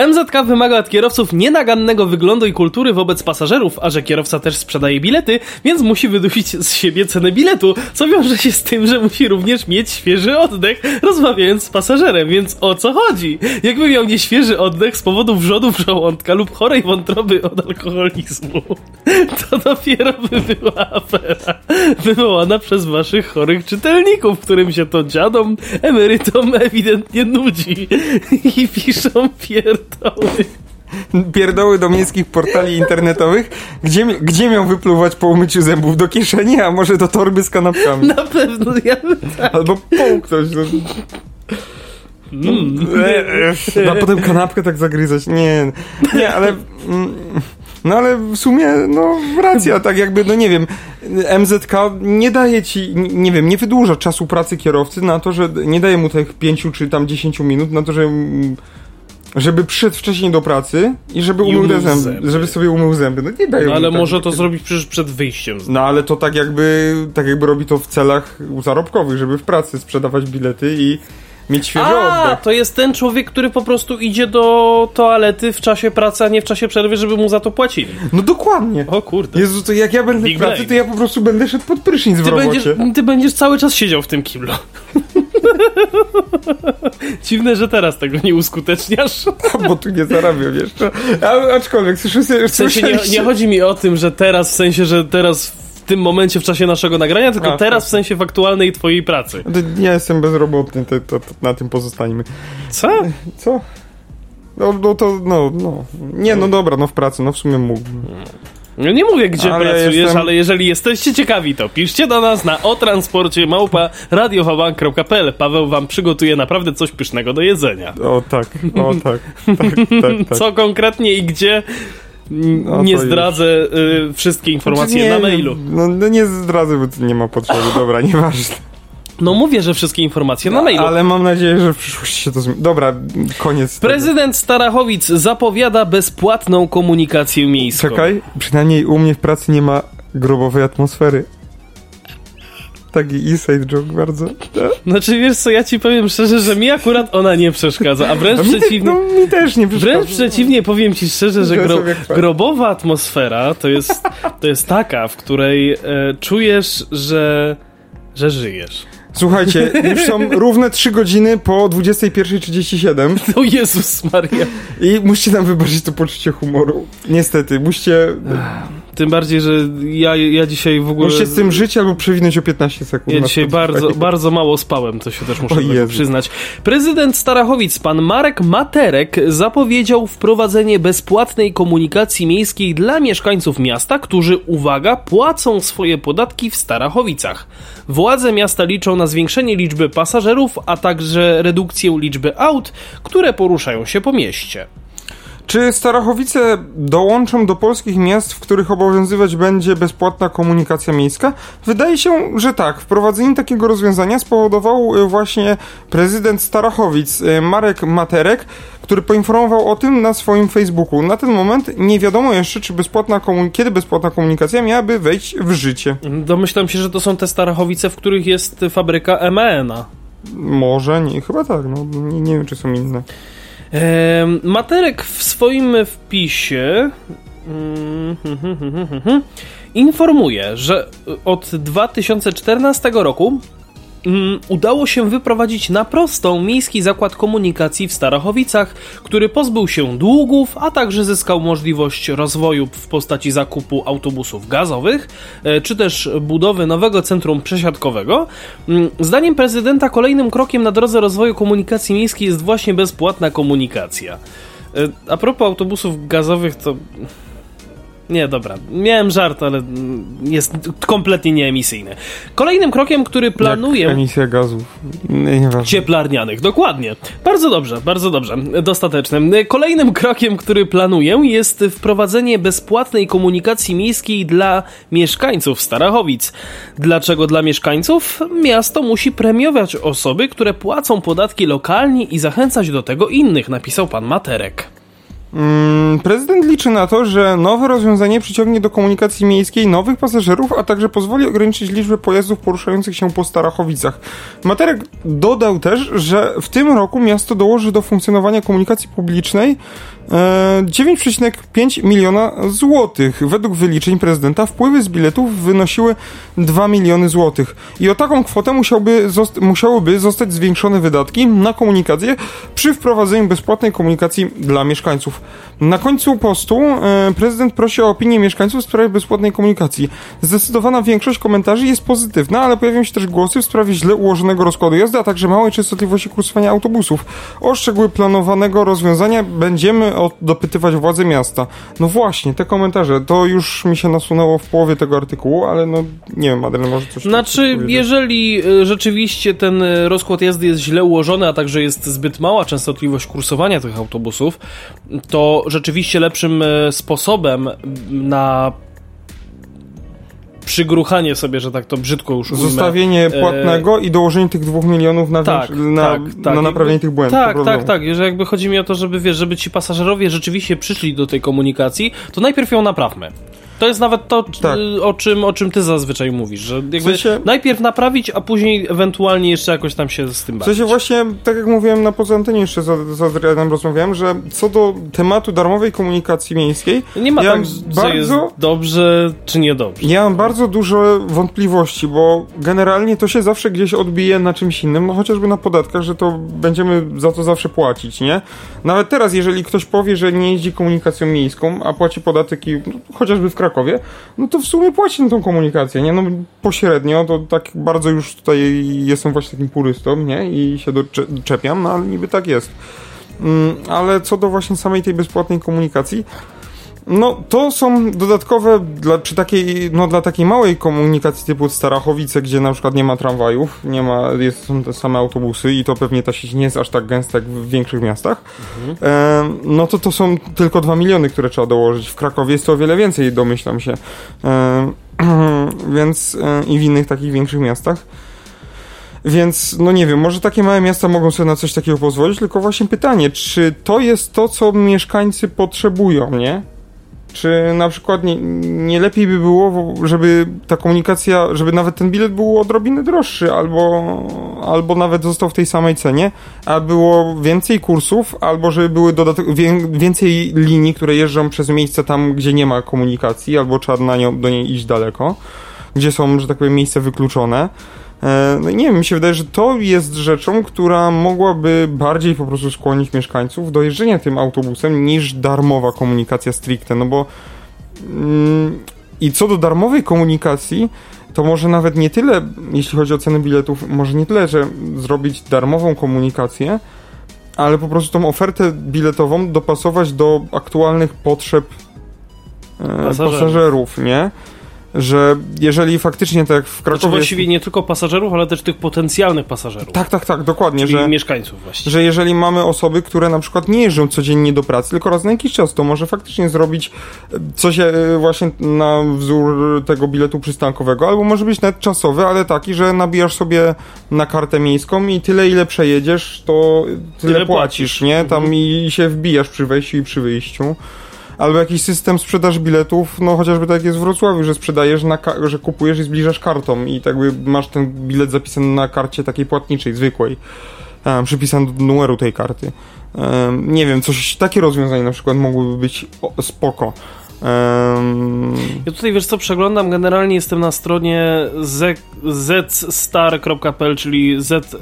Speaker 1: MZK wymaga od kierowców nienagannego wyglądu i kultury wobec pasażerów, a że kierowca też sprzedaje bilety, więc musi wydusić z siebie cenę biletu, co wiąże się z tym, że musi również mieć świeży oddech, rozmawiając z pasażerem, więc o co chodzi? Jakby miał nieświeży oddech z powodu wrzodów żołądka lub chorej wątroby od alkoholizmu, to dopiero by była afera wywołana przez waszych chorych czytelników, którym się to dziadom, emerytom ewidentnie nudzi i piszą pierdoły.
Speaker 2: Pierdoły do miejskich portali internetowych, gdzie, gdzie miał wypluwać po umyciu zębów? Do kieszeni, a może do torby z kanapkami?
Speaker 1: Na pewno, ja bym tak.
Speaker 2: Albo połknąć. No. A potem kanapkę tak zagryzać. Nie, nie, ale... mm, No ale w sumie, no racja, tak jakby, no nie wiem, MZK nie daje ci, nie wiem, nie wydłuża czasu pracy kierowcy na to, że nie daje mu tych pięciu czy tam dziesięciu minut na to, że mm, żeby przyszedł wcześniej do pracy i żeby
Speaker 1: I
Speaker 2: umył zęby,
Speaker 1: zęby.
Speaker 2: żeby sobie umył zęby. No nie dają
Speaker 1: No, ale
Speaker 2: tak.
Speaker 1: może to zrobić przecież przed wyjściem.
Speaker 2: No ale to tak jakby, tak jakby robi to w celach zarobkowych, żeby w pracy sprzedawać bilety i mieć świeży
Speaker 1: A,
Speaker 2: oddech.
Speaker 1: to jest ten człowiek, który po prostu idzie do toalety w czasie pracy, a nie w czasie przerwy, żeby mu za to płacili.
Speaker 2: No dokładnie.
Speaker 1: O kurde.
Speaker 2: Jezu, to jak ja będę
Speaker 1: Big
Speaker 2: w pracy, to ja po prostu będę szedł pod prysznic w
Speaker 1: Ty
Speaker 2: robocie.
Speaker 1: będziesz, ty będziesz cały czas siedział w tym kiblu. Dziwne, że teraz tego nie uskuteczniasz.
Speaker 2: Bo tu nie zarabiam jeszcze. A, aczkolwiek, słyszę,
Speaker 1: W sensie nie, nie chodzi mi o tym, że teraz, w sensie, że teraz w tym momencie, w czasie naszego nagrania, tylko
Speaker 2: A,
Speaker 1: teraz w sensie w aktualnej twojej pracy.
Speaker 2: Ja jestem bezrobotny, to, to, to na tym pozostańmy.
Speaker 1: Co?
Speaker 2: Co? No, no to, no, no. Nie, no dobra, no w pracy, no w sumie mógłbym.
Speaker 1: No nie mówię, gdzie
Speaker 2: Ale ja
Speaker 1: pracujesz,
Speaker 2: jestem-
Speaker 1: ale jeżeli jesteście ciekawi, to piszcie do nas na o transporcie małpa radiowabank.pl. Paweł wam przygotuje naprawdę coś pysznego do jedzenia.
Speaker 2: O tak, o tak, tak, tak, tak.
Speaker 1: Co konkretnie i gdzie?
Speaker 2: No
Speaker 1: nie zdradzę y, wszystkie informacje
Speaker 2: Znaczy,
Speaker 1: na
Speaker 2: nie,
Speaker 1: mailu.
Speaker 2: No, no nie zdradzę, bo nie ma potrzeby, dobra, nieważne.
Speaker 1: No mówię, że wszystkie informacje na mailu.
Speaker 2: Ale mam nadzieję, że w przyszłości się to zmieni. Dobra, koniec. tego.
Speaker 1: Prezydent Starachowic zapowiada bezpłatną komunikację miejską.
Speaker 2: Czekaj, przynajmniej u mnie w pracy nie ma grobowej atmosfery. Taki inside joke bardzo.
Speaker 1: Znaczy wiesz co, ja ci powiem szczerze, że mi akurat ona nie przeszkadza, a wręcz
Speaker 2: A mi, te,
Speaker 1: przeciwnie.
Speaker 2: no, mi też nie przeszkadza.
Speaker 1: Wręcz przeciwnie, powiem ci szczerze, że gro, grobowa atmosfera to jest, to jest taka, w której e, czujesz, że, że żyjesz.
Speaker 2: Słuchajcie, już są równe 3 godziny po 21.37
Speaker 1: O Jezus Maria.
Speaker 2: i musicie nam wybaczyć to poczucie humoru. Niestety, musicie,
Speaker 1: Tym bardziej, że ja, ja dzisiaj w ogóle...
Speaker 2: musicie z tym żyć albo przewinąć o 15 sekund.
Speaker 1: Ja dzisiaj bardzo, bardzo mało spałem, to się też muszę przyznać. Prezydent Starachowic, pan Marek Materek, zapowiedział wprowadzenie bezpłatnej komunikacji miejskiej dla mieszkańców miasta, którzy, uwaga, płacą swoje podatki w Starachowicach. Władze miasta liczą na zwiększenie liczby pasażerów, a także redukcję liczby aut, które poruszają się po mieście.
Speaker 2: Czy Starachowice dołączą do polskich miast, w których obowiązywać będzie bezpłatna komunikacja miejska? Wydaje się, że tak. Wprowadzenie takiego rozwiązania spowodował e, właśnie prezydent Starachowic, e, Marek Materek, który poinformował o tym na swoim Facebooku. Na ten moment nie wiadomo jeszcze, czy bezpłatna kiedy bezpłatna komunikacja miałaby wejść w życie.
Speaker 1: Domyślam się, że to są te Starachowice, w których jest fabryka MENA.
Speaker 2: Może, nie, chyba tak, no, nie, nie wiem, czy są inne.
Speaker 1: Materek w swoim wpisie mm, informuje, że od 2014 roku udało się wyprowadzić na prostą miejski zakład komunikacji w Starachowicach, który pozbył się długów, a także zyskał możliwość rozwoju w postaci zakupu autobusów gazowych, e, czy też budowy nowego centrum przesiadkowego. Mm, zdaniem prezydenta kolejnym krokiem na drodze rozwoju komunikacji miejskiej jest właśnie bezpłatna komunikacja. E, a propos autobusów gazowych, to nie, dobra. Miałem żart, ale jest kompletnie nieemisyjny. Kolejnym krokiem, który planuję... Jak
Speaker 2: emisja gazów.
Speaker 1: Nieważne. Cieplarnianych, dokładnie. Bardzo dobrze, bardzo dobrze. Dostateczne. Kolejnym krokiem, który planuję jest wprowadzenie bezpłatnej komunikacji miejskiej dla mieszkańców Starachowic. Dlaczego dla mieszkańców? Miasto musi premiować osoby, które płacą podatki lokalnie i zachęcać do tego innych, napisał pan Materek.
Speaker 2: Mm, prezydent liczy na to, że nowe rozwiązanie przyciągnie do komunikacji miejskiej nowych pasażerów, a także pozwoli ograniczyć liczbę pojazdów poruszających się po Starachowicach. Materek dodał też, że w tym roku miasto dołoży do funkcjonowania komunikacji publicznej 9,5 e, miliona złotych. Według wyliczeń prezydenta wpływy z biletów wynosiły 2 miliony złotych. I o taką kwotę musiałby zost musiałyby zostać zwiększone wydatki na komunikację przy wprowadzeniu bezpłatnej komunikacji dla mieszkańców. Na końcu postu e, prezydent prosi o opinię mieszkańców w sprawie bezpłatnej komunikacji. Zdecydowana większość komentarzy jest pozytywna, ale pojawią się też głosy w sprawie źle ułożonego rozkładu jazdy, a także małej częstotliwości kursowania autobusów. O szczegóły planowanego rozwiązania będziemy dopytywać władze miasta. No właśnie, te komentarze, to już mi się nasunęło w połowie tego artykułu, ale no nie wiem, Adrian, może coś...
Speaker 1: Znaczy, jeżeli e, rzeczywiście ten e, rozkład jazdy jest źle ułożony, a także jest zbyt mała częstotliwość kursowania tych autobusów, to rzeczywiście lepszym e, sposobem na przygruchanie sobie, że tak to brzydko już ujmę.
Speaker 2: Zostawienie e, płatnego e... i dołożenie tych dwóch milionów na, tak, na, tak, tak. na naprawienie tych błędów.
Speaker 1: Tak, tak, tak. Że jakby chodzi mi o to, żeby wiesz, żeby ci pasażerowie rzeczywiście przyszli do tej komunikacji, to najpierw ją naprawmy. To jest nawet to, tak. o, czym, o czym ty zazwyczaj mówisz, że jakby w sensie, najpierw naprawić, a później ewentualnie jeszcze jakoś tam się z tym bawić.
Speaker 2: W sensie właśnie, tak jak mówiłem na poza antenie jeszcze z, z Adrianem rozmawiałem, że co do tematu darmowej komunikacji miejskiej,
Speaker 1: nie ma ja tak, bardzo, jest dobrze czy niedobrze.
Speaker 2: Ja mam bardzo dużo wątpliwości, bo generalnie to się zawsze gdzieś odbije na czymś innym, no chociażby na podatkach, że to będziemy za to zawsze płacić, nie? Nawet teraz, jeżeli ktoś powie, że nie jeździ komunikacją miejską, a płaci podatek i no, chociażby w kraju Krakowie, no to w sumie płaci na tą komunikację, nie? No pośrednio, to tak bardzo już tutaj jestem właśnie takim purystą, nie? I się doczepiam, no ale niby tak jest. Mm, ale co do właśnie samej tej bezpłatnej komunikacji, no, to są dodatkowe dla, przy takiej, no, dla takiej małej komunikacji typu Starachowice, gdzie na przykład nie ma tramwajów, nie ma, jest, są te same autobusy i to pewnie ta sieć nie jest aż tak gęsta jak w większych miastach, mhm. e, no to to są tylko 2 miliony, które trzeba dołożyć. W Krakowie jest to o wiele więcej, domyślam się. E, więc e, i w innych takich większych miastach. Więc, no nie wiem, może takie małe miasta mogą sobie na coś takiego pozwolić, tylko właśnie pytanie, czy to jest to, co mieszkańcy potrzebują, nie? Czy na przykład nie, nie lepiej by było, żeby ta komunikacja, żeby nawet ten bilet był odrobinę droższy, albo, albo nawet został w tej samej cenie, a było więcej kursów, albo żeby były dodatek, więcej linii, które jeżdżą przez miejsca tam, gdzie nie ma komunikacji, albo trzeba na nią, do niej iść daleko, gdzie są, że tak powiem, miejsca wykluczone. No nie wiem, mi się wydaje, że to jest rzeczą, która mogłaby bardziej po prostu skłonić mieszkańców do jeżdżenia tym autobusem niż darmowa komunikacja stricte, no bo mm, i co do darmowej komunikacji, to może nawet nie tyle, jeśli chodzi o cenę biletów, może nie tyle, że zrobić darmową komunikację, ale po prostu tą ofertę biletową dopasować do aktualnych potrzeb e, pasażerów, pasażerów nie? Że jeżeli faktycznie tak w
Speaker 1: Znaczy
Speaker 2: Krakowie...
Speaker 1: właściwie
Speaker 2: jest...
Speaker 1: nie tylko pasażerów, ale też tych potencjalnych pasażerów.
Speaker 2: Tak, tak, tak, dokładnie,
Speaker 1: Czyli
Speaker 2: że,
Speaker 1: mieszkańców właściwie.
Speaker 2: że jeżeli mamy osoby, które na przykład nie jeżdżą codziennie do pracy, tylko raz na jakiś czas, to może faktycznie zrobić e, coś e, właśnie na wzór tego biletu przystankowego, albo może być nawet czasowy, ale taki, że nabijasz sobie na kartę miejską i tyle ile przejedziesz, to tyle,
Speaker 1: Tyle
Speaker 2: płacisz,
Speaker 1: płacisz.
Speaker 2: nie?
Speaker 1: Mhm.
Speaker 2: Tam i, i się wbijasz przy wejściu i przy wyjściu. Albo jakiś system sprzedaż biletów, no chociażby tak jest w Wrocławiu, że sprzedajesz, że kupujesz i zbliżasz kartą i tak jakby masz ten bilet zapisany na karcie takiej płatniczej, zwykłej, um, przypisany do numeru tej karty. Um, nie wiem, coś, takie rozwiązanie na przykład mogłyby być o, spoko. Um,
Speaker 1: Ja tutaj wiesz co, przeglądam, generalnie jestem na stronie zstar.pl, czyli ZEC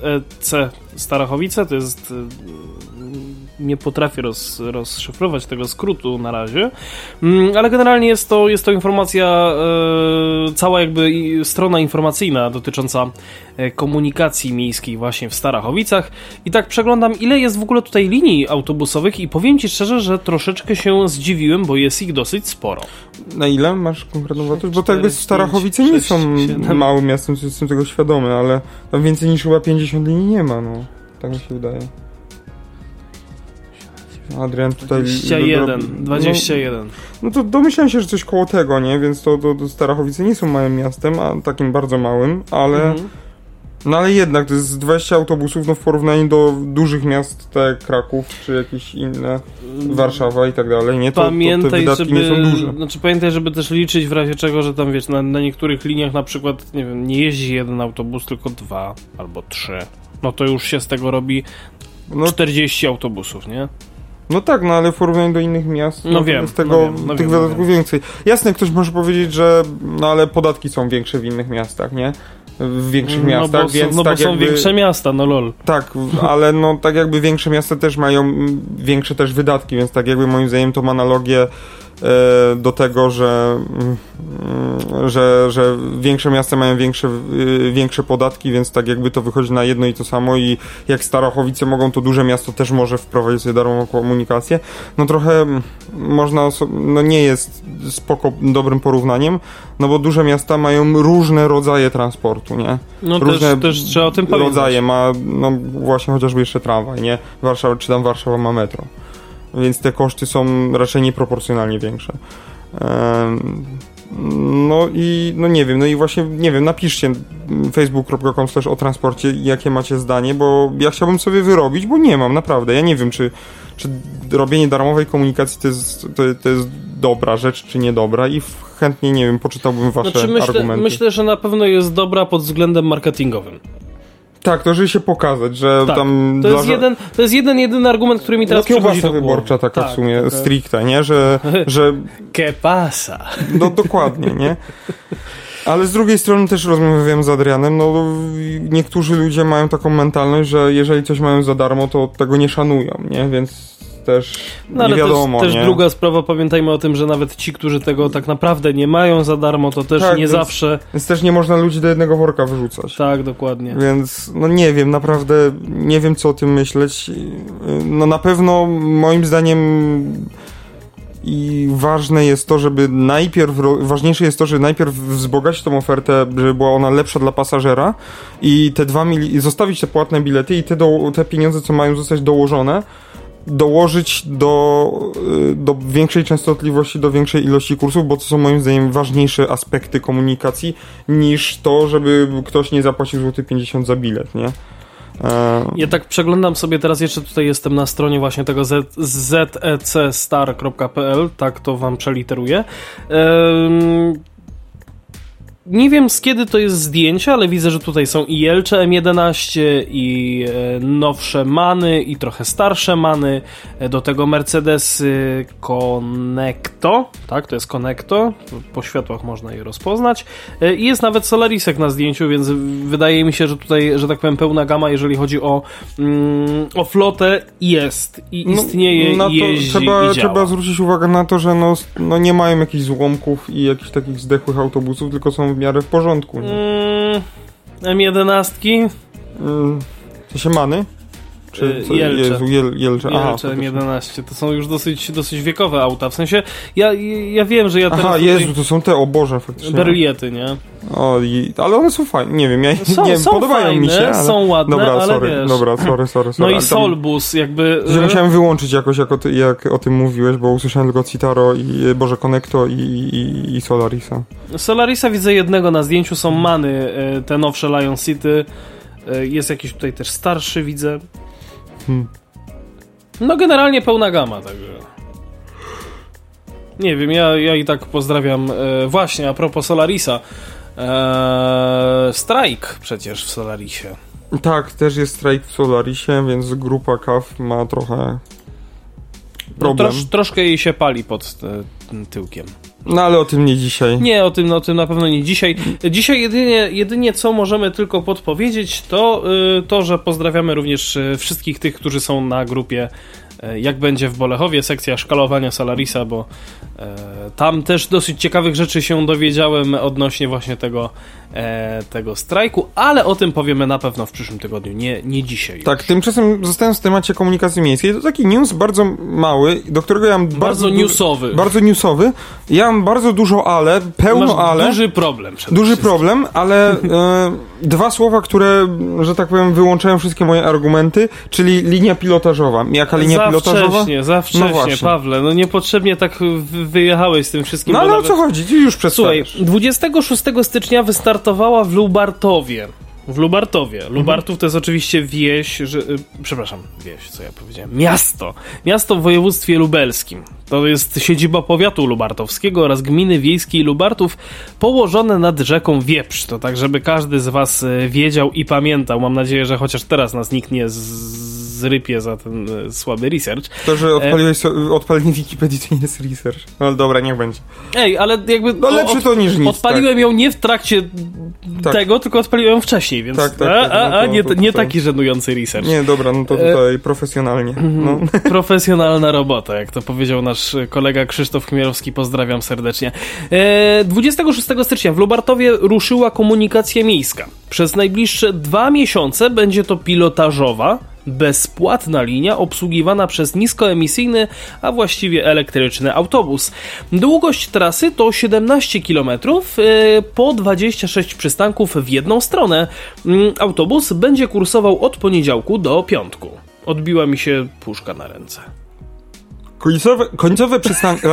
Speaker 1: Starachowice, to jest... Nie potrafię roz, rozszyfrować tego skrótu na razie, Mm, ale generalnie jest to, jest to informacja, e, cała jakby strona informacyjna dotycząca e, komunikacji miejskiej właśnie w Starachowicach. I tak przeglądam, ile jest w ogóle tutaj linii autobusowych i powiem Ci szczerze, że troszeczkę się zdziwiłem, bo jest ich dosyć sporo.
Speaker 2: na ile masz konkretną wartość? Bo to jakby Starachowice
Speaker 1: pięć,
Speaker 2: nie
Speaker 1: sześć,
Speaker 2: są
Speaker 1: siedem.
Speaker 2: małym miastem, jestem tego świadomy, ale tam więcej niż chyba 50 linii nie ma, no. Tak mi się wydaje. Adrian tutaj...
Speaker 1: 21,
Speaker 2: No,
Speaker 1: 21.
Speaker 2: No to domyślałem się, że coś koło tego, nie? Więc to, to, to Starachowice nie są małym miastem, a takim bardzo małym, ale...
Speaker 1: Mhm.
Speaker 2: No ale jednak, to jest 20 autobusów, no w porównaniu do dużych miast, tak Kraków, czy jakieś inne, Warszawa i tak dalej, nie? To, to te
Speaker 1: Pamiętaj,
Speaker 2: wydatki
Speaker 1: żeby,
Speaker 2: nie są duże.
Speaker 1: Znaczy pamiętaj, żeby też liczyć w razie czego, że tam wiesz, na, na niektórych liniach na przykład, nie wiem, nie jeździ jeden autobus, tylko dwa albo trzy. No to już się z tego robi
Speaker 2: No,
Speaker 1: 40 autobusów, nie?
Speaker 2: No tak, no ale w porównaniu do innych miast,
Speaker 1: No
Speaker 2: to
Speaker 1: wiem,
Speaker 2: jest tego,
Speaker 1: no wiem, no
Speaker 2: tych
Speaker 1: wiem, no
Speaker 2: wydatków
Speaker 1: wiem.
Speaker 2: więcej. Jasne, ktoś może powiedzieć, że no ale podatki są większe w innych miastach, nie? W większych
Speaker 1: No
Speaker 2: miastach,
Speaker 1: bo, są,
Speaker 2: więc
Speaker 1: no bo
Speaker 2: tak
Speaker 1: są
Speaker 2: jakby...
Speaker 1: większe miasta, no lol.
Speaker 2: Tak, ale no tak jakby większe miasta też mają większe też wydatki, więc tak jakby moim zdaniem ma analogię do tego, że, mm, że, że większe miasta mają większe, y, większe podatki, więc tak jakby to wychodzi na jedno i to samo i jak Starachowice mogą, to duże miasto też może wprowadzić sobie darmową komunikację. No trochę mm, można, no nie jest spoko dobrym porównaniem, no bo duże miasta mają różne rodzaje transportu, nie?
Speaker 1: No
Speaker 2: Różne
Speaker 1: też, też trzeba o tym pamiętać.
Speaker 2: rodzaje ma, no właśnie chociażby jeszcze tramwaj, nie? Warszawa, czy tam Warszawa ma metro. Więc te koszty są raczej nieproporcjonalnie większe. No i no nie wiem, no i właśnie nie wiem, napiszcie facebook.com slash o transporcie, jakie macie zdanie, bo ja chciałbym sobie wyrobić, bo nie mam, naprawdę. Ja nie wiem, czy, czy robienie darmowej komunikacji to jest, to, to jest dobra rzecz, czy niedobra i chętnie, nie wiem, poczytałbym wasze
Speaker 1: Znaczy myślę,
Speaker 2: argumenty.
Speaker 1: myślę, że na pewno jest dobra pod względem marketingowym.
Speaker 2: Tak, to żeby się pokazać, że
Speaker 1: Tak,
Speaker 2: tam
Speaker 1: To
Speaker 2: dla
Speaker 1: jest,
Speaker 2: ża-
Speaker 1: jeden, to jest jeden, jedyny argument, który mi
Speaker 2: No
Speaker 1: teraz przychodzi
Speaker 2: kiełbasa
Speaker 1: do
Speaker 2: wyborcza taka
Speaker 1: Tak,
Speaker 2: w sumie,
Speaker 1: taka-
Speaker 2: stricte, nie? Że, że
Speaker 1: Que pasa?
Speaker 2: no dokładnie, nie? Ale z drugiej strony też rozmawiałem z Adrianem, no niektórzy ludzie mają taką mentalność, że jeżeli coś mają za darmo, to tego nie szanują, nie? Więc też
Speaker 1: No ale
Speaker 2: nie wiadomo,
Speaker 1: też, też
Speaker 2: nie?
Speaker 1: druga sprawa, pamiętajmy o tym, że nawet ci, którzy tego tak naprawdę nie mają za darmo, to też
Speaker 2: Tak,
Speaker 1: nie
Speaker 2: więc-
Speaker 1: zawsze.
Speaker 2: Więc też nie można ludzi do jednego worka wyrzucać.
Speaker 1: Tak, dokładnie.
Speaker 2: Więc no nie wiem, naprawdę nie wiem co o tym myśleć. No na pewno moim zdaniem i ważne jest to, żeby najpierw, ważniejsze jest to, żeby najpierw wzbogacić tą ofertę, żeby była ona lepsza dla pasażera i te dwa mili- zostawić te płatne bilety i te, do, te pieniądze, co mają zostać dołożone, dołożyć do, y, do większej częstotliwości, do większej ilości kursów, bo to są moim zdaniem ważniejsze aspekty komunikacji niż to, żeby ktoś nie zapłacił złoty 50 za bilet, nie? E,
Speaker 1: Ja tak przeglądam sobie teraz, jeszcze tutaj jestem na stronie właśnie tego zecstar.pl, tak to wam przeliteruję. Ehm, nie wiem z kiedy to jest zdjęcie, ale widzę, że tutaj są i Jelcze M11, i e, nowsze Many, i trochę starsze Many, e, do tego Mercedesy Connecto, tak, to jest Connecto, po światłach można je rozpoznać. E, I jest nawet Solarisek na zdjęciu, więc wydaje mi się, że tutaj, że tak powiem, pełna gama, jeżeli chodzi o, mm, o flotę, jest. I istnieje,
Speaker 2: na
Speaker 1: i
Speaker 2: to
Speaker 1: jeździ,
Speaker 2: trzeba,
Speaker 1: i
Speaker 2: trzeba zwrócić uwagę na to, że no, no nie mają jakichś złomków i jakichś takich zdechłych autobusów, tylko są w miarę w porządku. Nie?
Speaker 1: Mm, M11
Speaker 2: Mm, to się many? Czy co,
Speaker 1: Jelcze.
Speaker 2: Jezu, Jel, Jelcze. Aha,
Speaker 1: Jelcze
Speaker 2: faktycznie.
Speaker 1: M11. To są już dosyć, dosyć wiekowe auta. W sensie, ja, ja wiem, że ja teraz
Speaker 2: Aha. Jezu, to są te, o Boże, faktycznie.
Speaker 1: Berliety, nie?
Speaker 2: O, i, ale one są fajne, nie wiem, ja
Speaker 1: Są-
Speaker 2: nie
Speaker 1: są
Speaker 2: podobają mi
Speaker 1: fajne,
Speaker 2: się, ale...
Speaker 1: są ładne,
Speaker 2: dobra,
Speaker 1: ale
Speaker 2: sorry,
Speaker 1: wiesz.
Speaker 2: Dobra, sorry, sorry,
Speaker 1: No
Speaker 2: sorry.
Speaker 1: i
Speaker 2: ale tam-
Speaker 1: Solbus, jakby...
Speaker 2: że Musiałem wyłączyć jakoś, jak o, ty, jak o tym mówiłeś, bo usłyszałem tylko Citaro i e, Boże Connecto i, i, i Solarisa.
Speaker 1: Solarisa widzę jednego na zdjęciu, są Many, e, te nowsze Lion City. E, Jest jakiś tutaj też starszy, widzę.
Speaker 2: Hmm.
Speaker 1: No generalnie pełna gama, także... Nie wiem, ja, ja i tak pozdrawiam. E, właśnie, a propos Solarisa. E, strajk przecież w Solarisie.
Speaker 2: Tak, też jest strajk w Solarisie, więc grupa KAF ma trochę
Speaker 1: No,
Speaker 2: problem.
Speaker 1: trosz, troszkę jej się pali pod e, tyłkiem.
Speaker 2: No ale o tym nie dzisiaj.
Speaker 1: Nie, o tym, o tym na pewno nie dzisiaj. Dzisiaj jedynie, jedynie co możemy tylko podpowiedzieć, to y, to, że pozdrawiamy również y, wszystkich tych, którzy są na grupie Jak będzie w Bolechowie, sekcja szkalowania Solarisa, bo y, tam też dosyć ciekawych rzeczy się dowiedziałem odnośnie właśnie tego, e, tego strajku, ale o tym powiemy na pewno w przyszłym tygodniu, nie, nie dzisiaj.
Speaker 2: Tak, tymczasem zostając w temacie komunikacji miejskiej, to taki news bardzo mały, do którego ja mam bardzo...
Speaker 1: Bardzo newsowy.
Speaker 2: Bardzo newsowy. Ja mam bardzo dużo ale, pełno
Speaker 1: Masz
Speaker 2: ale.
Speaker 1: duży problem.
Speaker 2: Duży
Speaker 1: wszystkim.
Speaker 2: problem, ale e, dwa słowa, które, że tak powiem, wyłączają wszystkie moje argumenty, czyli linia pilotażowa. Jaka linia
Speaker 1: za
Speaker 2: pilotażowa?
Speaker 1: Wcześnie, za wcześnie,
Speaker 2: właśnie.
Speaker 1: Pawle. No niepotrzebnie tak wy- wyjechałeś z tym wszystkim.
Speaker 2: No ale o
Speaker 1: nawet-
Speaker 2: co chodzi? Już
Speaker 1: Słuchaj,
Speaker 2: przedstawiasz.
Speaker 1: 26 stycznia wystartowała w Lubartowie. W Lubartowie.
Speaker 2: Mhm.
Speaker 1: Lubartów to jest oczywiście wieś, że, y, przepraszam, wieś, co ja powiedziałem. Miasto. Miasto w województwie lubelskim. To jest siedziba powiatu lubartowskiego oraz gminy wiejskiej Lubartów położone nad rzeką Wieprz. To tak, żeby każdy z was y, wiedział i pamiętał. Mam nadzieję, że chociaż teraz nas nikt nie z- zrypie za ten y, słaby research.
Speaker 2: To, że odpaliłeś so, odpalenie Wikipedii, to nie jest research. No dobra, niech będzie.
Speaker 1: Ej, ale jakby...
Speaker 2: No lepsze to niż nic.
Speaker 1: Odpaliłem ją nie w trakcie
Speaker 2: Tak.
Speaker 1: tego, tylko odpaliłem ją wcześniej, więc
Speaker 2: Tak, tak,
Speaker 1: a,
Speaker 2: tak,
Speaker 1: a,
Speaker 2: no
Speaker 1: a nie, nie taki żenujący research.
Speaker 2: Tak. Nie, dobra, no to
Speaker 1: E,
Speaker 2: tutaj profesjonalnie. No.
Speaker 1: Profesjonalna robota, jak to powiedział nasz kolega Krzysztof Chmielowski, pozdrawiam serdecznie. E, 26 stycznia w Lubartowie ruszyła komunikacja miejska. Przez najbliższe dwa miesiące będzie to pilotażowa, bezpłatna linia obsługiwana przez niskoemisyjny, a właściwie elektryczny autobus. Długość trasy to 17 km e, po 26 przystanków w jedną stronę. Mm, Autobus będzie kursował od poniedziałku do piątku. Odbiła mi się puszka na ręce.
Speaker 2: Końcowe, końcowe przystanki...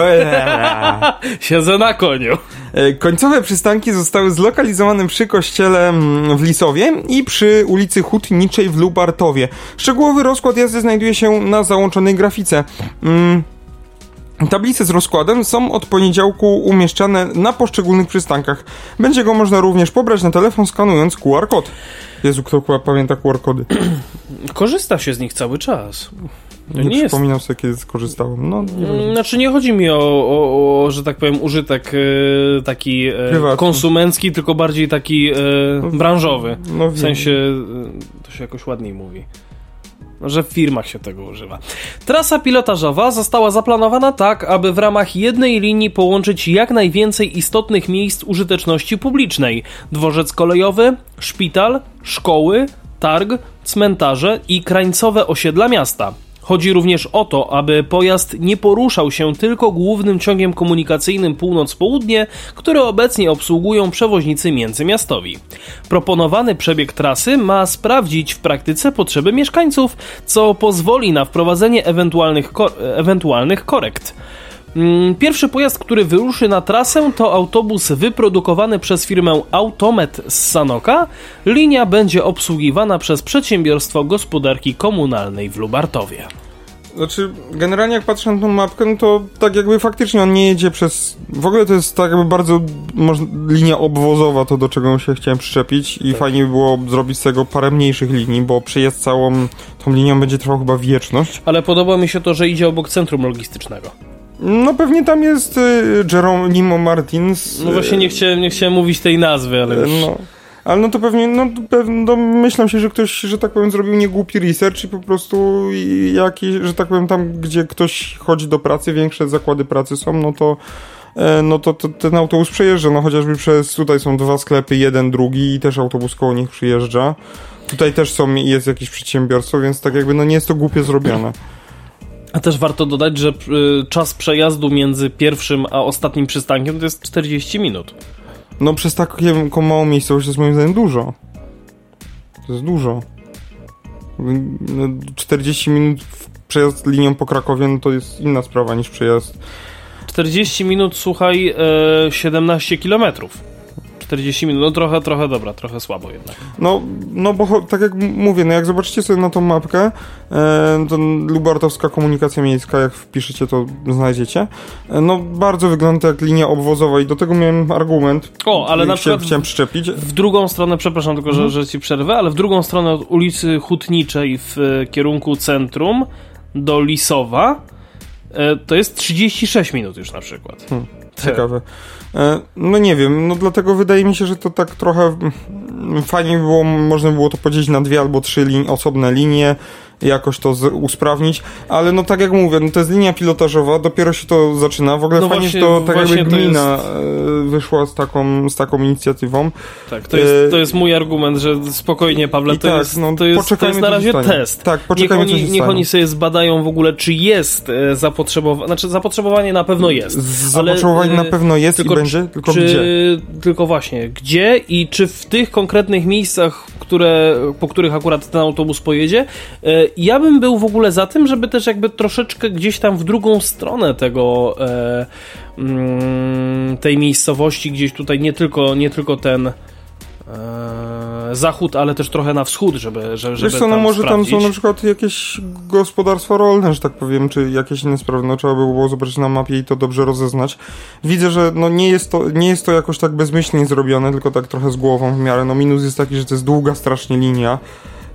Speaker 1: Siedzę na koniu.
Speaker 2: E, Końcowe przystanki zostały zlokalizowane przy kościele mm, w Lisowie i przy ulicy Hutniczej w Lubartowie. Szczegółowy rozkład jazdy znajduje się na załączonej grafice. Mm, Tablice z rozkładem są od poniedziałku umieszczane na poszczególnych przystankach. Będzie go można również pobrać na telefon skanując QR kod. Jezu, kto pamięta QR kody?
Speaker 1: Korzysta się z nich cały czas.
Speaker 2: Nie,
Speaker 1: nie jest.
Speaker 2: przypominam sobie, kiedy skorzystałem. No, nie wiem.
Speaker 1: Znaczy nie chodzi mi o, o, o że tak powiem, użytek e, taki e, konsumencki, tylko bardziej taki e, branżowy.
Speaker 2: no
Speaker 1: W sensie e, to się jakoś ładniej mówi. No, Że w firmach się tego używa. Trasa pilotażowa została zaplanowana tak, aby w ramach jednej linii połączyć jak najwięcej istotnych miejsc użyteczności publicznej: dworzec kolejowy, szpital, szkoły, targ, cmentarze i krańcowe osiedla miasta. Chodzi również o to, aby pojazd nie poruszał się tylko głównym ciągiem komunikacyjnym północ-południe, który obecnie obsługują przewoźnicy międzymiastowi. Proponowany przebieg trasy ma sprawdzić w praktyce potrzeby mieszkańców, co pozwoli na wprowadzenie ewentualnych, ewentualnych korekt. Mm, Pierwszy pojazd, który wyruszy na trasę, to autobus wyprodukowany przez firmę Automet z Sanoka. Linia będzie obsługiwana przez Przedsiębiorstwo Gospodarki Komunalnej w Lubartowie.
Speaker 2: Znaczy, generalnie jak patrzę na tą mapkę, no to tak jakby faktycznie on nie jedzie przez... W ogóle to jest tak jakby bardzo moż- linia obwozowa, to do czego się chciałem przyczepić i fajnie by było zrobić z tego parę mniejszych linii, bo przejazd całą tą linią będzie trwał chyba wieczność.
Speaker 1: Ale podoba mi się to, że idzie obok centrum logistycznego.
Speaker 2: No pewnie tam jest y, Geronimo Martins.
Speaker 1: No właśnie nie chciałem, nie chciałem mówić tej nazwy, ale
Speaker 2: y,
Speaker 1: już...
Speaker 2: No. Ale no to pewnie, no to pewnie, no, myślę się, że ktoś, że tak powiem, zrobił niegłupi research i po prostu jakiś, że tak powiem, tam, gdzie ktoś chodzi do pracy, większe zakłady pracy są, no to e, no to, to ten autobus przejeżdża, no chociażby przez, tutaj są dwa sklepy, jeden, drugi i też autobus koło nich przyjeżdża. Tutaj też są, jest jakieś przedsiębiorstwo, więc tak jakby no nie jest to głupie zrobione.
Speaker 1: A też warto dodać, że y, czas przejazdu między pierwszym a ostatnim przystankiem to jest 40 minut.
Speaker 2: No przez taką małą miejscowość to jest moim zdaniem dużo. To jest dużo. No, 40 minut przejazd linią po Krakowie no to jest inna sprawa niż przejazd
Speaker 1: 40 minut, słuchaj, e, 17 kilometrów. 40 minut, no trochę, trochę dobra, trochę słabo jednak.
Speaker 2: No, no bo tak jak mówię, no jak zobaczycie sobie na tą mapkę, e, to Lubartowska Komunikacja Miejska, jak wpiszecie, to znajdziecie. E, no bardzo wygląda jak linia obwozowa i do tego miałem argument.
Speaker 1: O, ale na przykład
Speaker 2: chciałem przyczepić.
Speaker 1: W drugą stronę, przepraszam tylko, mhm. że, że ci przerwę, ale w drugą stronę od ulicy Hutniczej w e, kierunku centrum do Lisowa to jest 36 minut już na przykład. Hmm,
Speaker 2: ciekawe. E, no nie wiem, no dlatego wydaje mi się, że to tak trochę mm, fajnie by było, można było to podzielić na dwie albo trzy lin osobne linie, jakoś to z, usprawnić, ale no tak jak mówię, no to jest linia pilotażowa, dopiero się to zaczyna. W ogóle no fajnie, właśnie, że to tak jakby gmina jest... E, wyszła z taką, z taką inicjatywą.
Speaker 1: Tak, to jest, to jest mój argument, że spokojnie, Pawle, to, tak, jest, no, to, jest, to jest na razie test.
Speaker 2: Tak, poczekajmy,
Speaker 1: niech oni, niech oni sobie zbadają w ogóle, czy jest e, zapotrzebowanie, znaczy zapotrzebowanie na pewno jest.
Speaker 2: Zapotrzebowanie ale, na pewno jest tylko, i będzie, tylko
Speaker 1: czy,
Speaker 2: gdzie?
Speaker 1: Tylko właśnie, gdzie i czy w tych konkretnych miejscach, które, po których akurat ten autobus pojedzie, e, ja bym był w ogóle za tym, żeby też jakby troszeczkę gdzieś tam w drugą stronę tego e, mm, tej miejscowości, gdzieś tutaj nie tylko, nie tylko ten e, zachód, ale też trochę na wschód, żeby, żeby,
Speaker 2: Wiesz co, no może sprawdzić. tam są na przykład jakieś gospodarstwa rolne, że tak powiem, czy jakieś inne sprawy, no trzeba by było zobaczyć na mapie i to dobrze rozeznać. Widzę, że no nie jest to, nie jest to jakoś tak bezmyślnie zrobione, tylko tak trochę z głową w miarę. No minus jest taki, że to jest długa strasznie linia